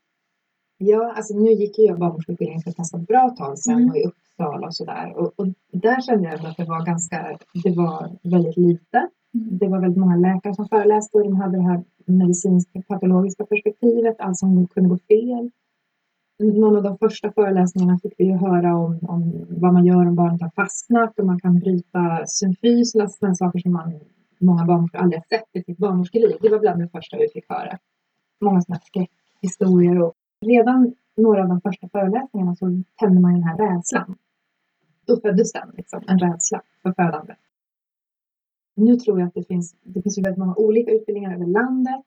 Ja, alltså nu gick jag barnmorskeutbildningen för ett ganska bra tag sedan mm. och i Uppsala och sådär. Och, och där kände jag att det var ganska, det var väldigt lite. Det var väldigt många läkare som föreläste och de hade det här medicinska patologiska perspektivet, allt som kunde gå fel. Någon av de första föreläsningarna fick vi ju höra om, om vad man gör om barnet har fastnat och man kan bryta symfys, sådana saker som man, många barnmorskor aldrig har sett i sitt barnmorskeliv. Det var bland det första vi fick höra. Många sådana skräckhistorier och redan några av de första föreläsningarna så tände man den här rädslan. Då föddes den, liksom, en rädsla för födandet. Nu tror jag att det finns, det finns ju väldigt många olika utbildningar över landet.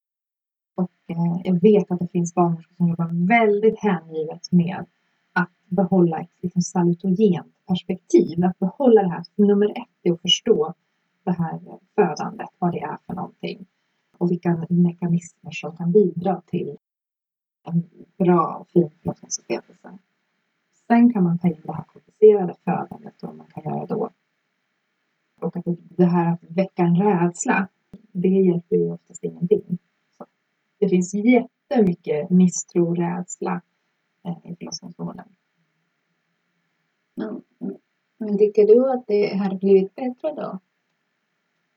Och eh, jag vet att det finns barnmorskor som jobbar väldigt hängivet med att behålla ett liksom, salutogent perspektiv. Att behålla det här. Nummer ett är att förstå det här födandet, vad det är för någonting. Och vilka mekanismer som kan bidra till en bra och fin förlossningsupplevelse. Sen kan man ta in det här komplicerade födandet och man kan göra då och att det här att väcka en rädsla, det hjälper ju oftast ingenting. Så det finns jättemycket misstro, rädsla eh, i förlossningsvården. Men, men tycker du att det har blivit bättre då?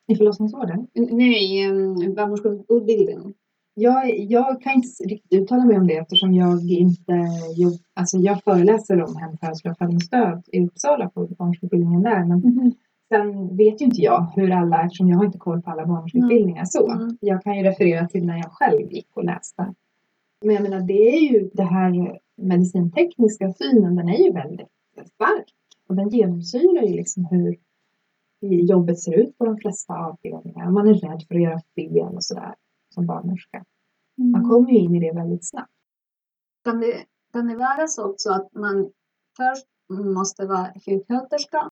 I förlossningsvården? Nej, um, barnmorskeutbildningen. Jag, jag kan inte riktigt uttala mig om det eftersom jag inte jobb, alltså jag föreläser om hemfödsel och födningsstöd i Uppsala på barnmorskeutbildningen där. Men Mm. Sen vet ju inte jag hur alla, eftersom jag har inte koll på alla barnmorskeutbildningar så. Mm. Jag kan ju referera till när jag själv gick och läste. Men jag menar det är ju det här medicintekniska synen, den är ju väldigt stark. Och den genomsyrar ju liksom hur jobbet ser ut på de flesta avdelningar. Man är rädd för att göra fel och sådär som barnmorska. Man kommer ju in i det väldigt snabbt. Kan det, kan det vara så också att man först måste vara sjuksköterska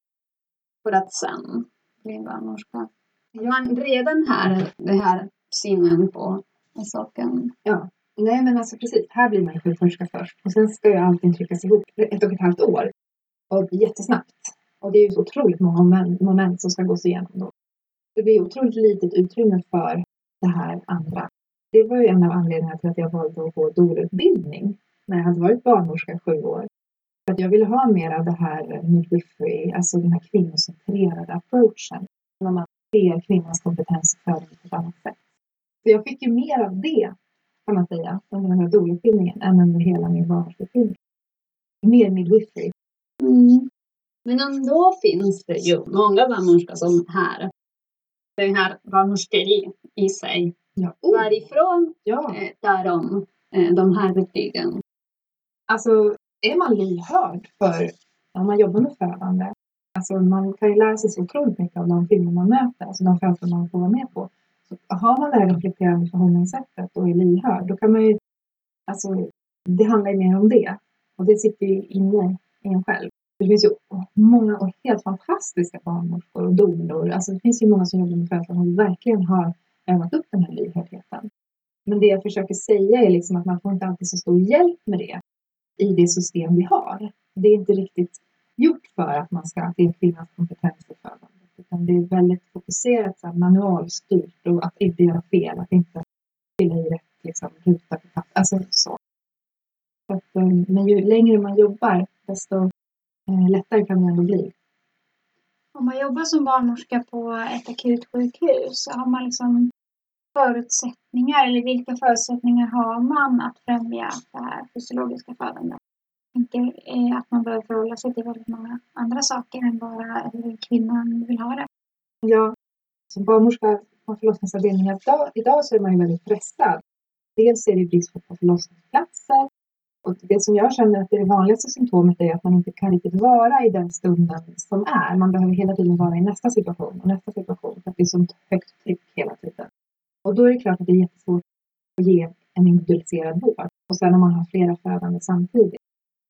för att sen bli barnmorska? Man redan har det här synen på saken. Ja, nej men alltså precis. Här blir man ju sjuksköterska först och sen ska ju allting tryckas ihop ett och ett halvt år. Och jättesnabbt. Och det är ju så otroligt många moment, som ska gås igenom då. Det blir otroligt litet utrymme för det här andra. Det var ju en av anledningarna till att jag valde att gå doula-utbildning när jag hade varit barnmorska sju år. Att jag ville ha mer av det här midwifery, alltså den här kvinnocentrerade approachen. När man ser kvinnans kompetens för på ett annat sätt. Så jag fick ju mer av det, kan man säga, under den här doula-utbildningen än under hela min barnmorskeutbildning. Mer midwifery. Mm. Men ändå finns det ju många barnmorskor som har det här barnmorskeri i sig. Ja, oh, Varifrån ja. eh, tar de eh, de här betygen? Alltså, är man lyhörd för när man jobbar med födande, alltså man kan ju lära sig så otroligt mycket av de filmer man möter, alltså de födelser man får vara med på. Så har man det här reflekterande förhållningssättet och är lyhörd, då kan man ju, alltså det handlar ju mer om det. Och det sitter ju inne i en själv. Det finns ju många och helt fantastiska barnmorskor och donor. Alltså det finns ju många som jobbar med födslar som verkligen har övat upp den här lyhördheten. Men det jag försöker säga är liksom att man får inte alltid så stor hjälp med det i det system vi har. Det är inte riktigt gjort för att man ska, att det kvinnans kompetens för födandet. Utan det är väldigt fokuserat, så här, manualstyrt och att inte göra fel, att inte fylla i rätt liksom, ruta på papper. Alltså så. så att, eh, men ju längre man jobbar, desto eh, lättare kan det ändå bli. Om man jobbar som barnmorska på ett akutsjukhus har man liksom förutsättningar eller vilka förutsättningar har man att främja det här fysiologiska födandet? Jag tänker eh, att man behöver förhålla sig till väldigt många andra saker än bara hur kvinnan vill ha det. Ja, som barnmorska på förlossningsavdelningen idag, idag så är man ju väldigt pressad. Dels är det brist på förlossningsplatser och det som jag känner att det, är det vanligaste symptomet är att man inte kan riktigt vara i den stunden som är. Man behöver hela tiden vara i nästa situation och nästa situation för att det är sånt högt tryck hela tiden. Och då är det klart att det är jättesvårt att ge en individualiserad vård. Och sen om man har flera födande samtidigt.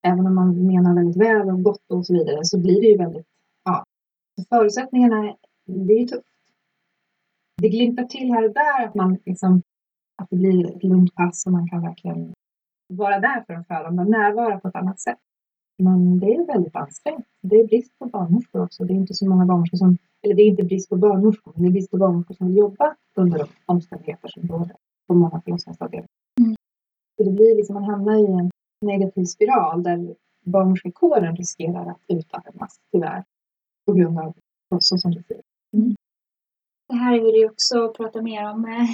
Även om man menar väldigt väl och gott och så vidare så blir det ju väldigt, ja. Förutsättningarna, det är ju tufft. Det glimtar till här och där att man liksom, att det blir ett lugnt pass och man kan verkligen vara där för de födande, närvara på ett annat sätt. Men det är väldigt ansträngt. Det är brist på barnmorskor också. Det är inte så många barnmorskor som, eller det är inte brist på barnmorskor, men det är brist på barnmorskor som vill jobba under de omständigheter som råder på många förlossningsavdelningar. Mm. Så det blir liksom, man hamnar i en negativ spiral där barnmorskekåren riskerar att utarmas, tyvärr. På grund av så som det ser ut. Det här vill jag också prata mer om eh,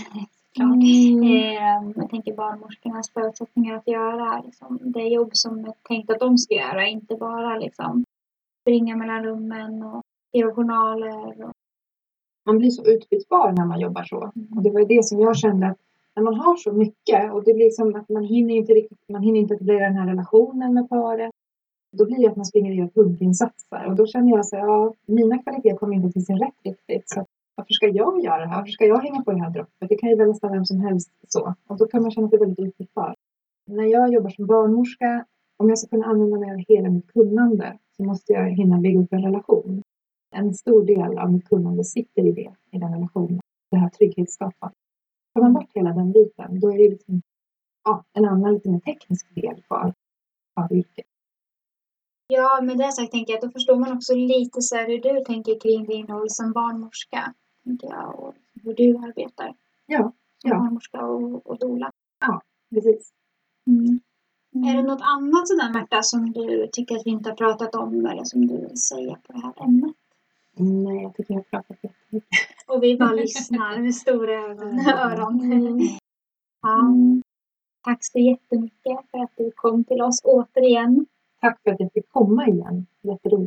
såklart. Mm. Eh, jag tänker barnmorskornas förutsättningar att göra liksom, det jobb som är tänkt att de ska göra. Inte bara liksom, springa mellan rummen och skriva journaler. Och, man blir så utbytbar när man jobbar så. Och det var ju det som jag kände att när man har så mycket och det blir som att man hinner inte riktigt, man hinner inte etablera den här relationen med paret. Då blir det att man springer och gör punktinsatser och då känner jag så ja, mina kvaliteter kommer inte till sin rätt riktigt. Så varför ska jag göra det här? Varför ska jag hänga på det här droppet? Det kan ju väl nästan vem som helst så. Och då kan man känna sig väldigt utbytbar. När jag jobbar som barnmorska, om jag ska kunna använda mig av hela mitt kunnande så måste jag hinna bygga upp en relation. En stor del av mitt kunnande sitter i det, i den relationen. Det här trygghetsskapande. Tar man bort hela den biten, då är det liksom, ja, en annan lite mer teknisk del kvar av yrket. ja, med det sagt tänker jag att då förstår man också lite så här hur du tänker kring din roll som barnmorska. Tänker jag, och hur du arbetar Ja, som ja. barnmorska och, och doula. Precis. Mm. Mm. Är det något annat sådär Märta som du tycker att vi inte har pratat om eller som du vill säga på det här ämnet? Nej, jag tycker jag har pratat jättemycket. Och vi bara lyssnar med stora ögon, öron. Mm. Ja. Tack så jättemycket för att du kom till oss återigen. Tack för att jag fick komma igen. Jätteroligt.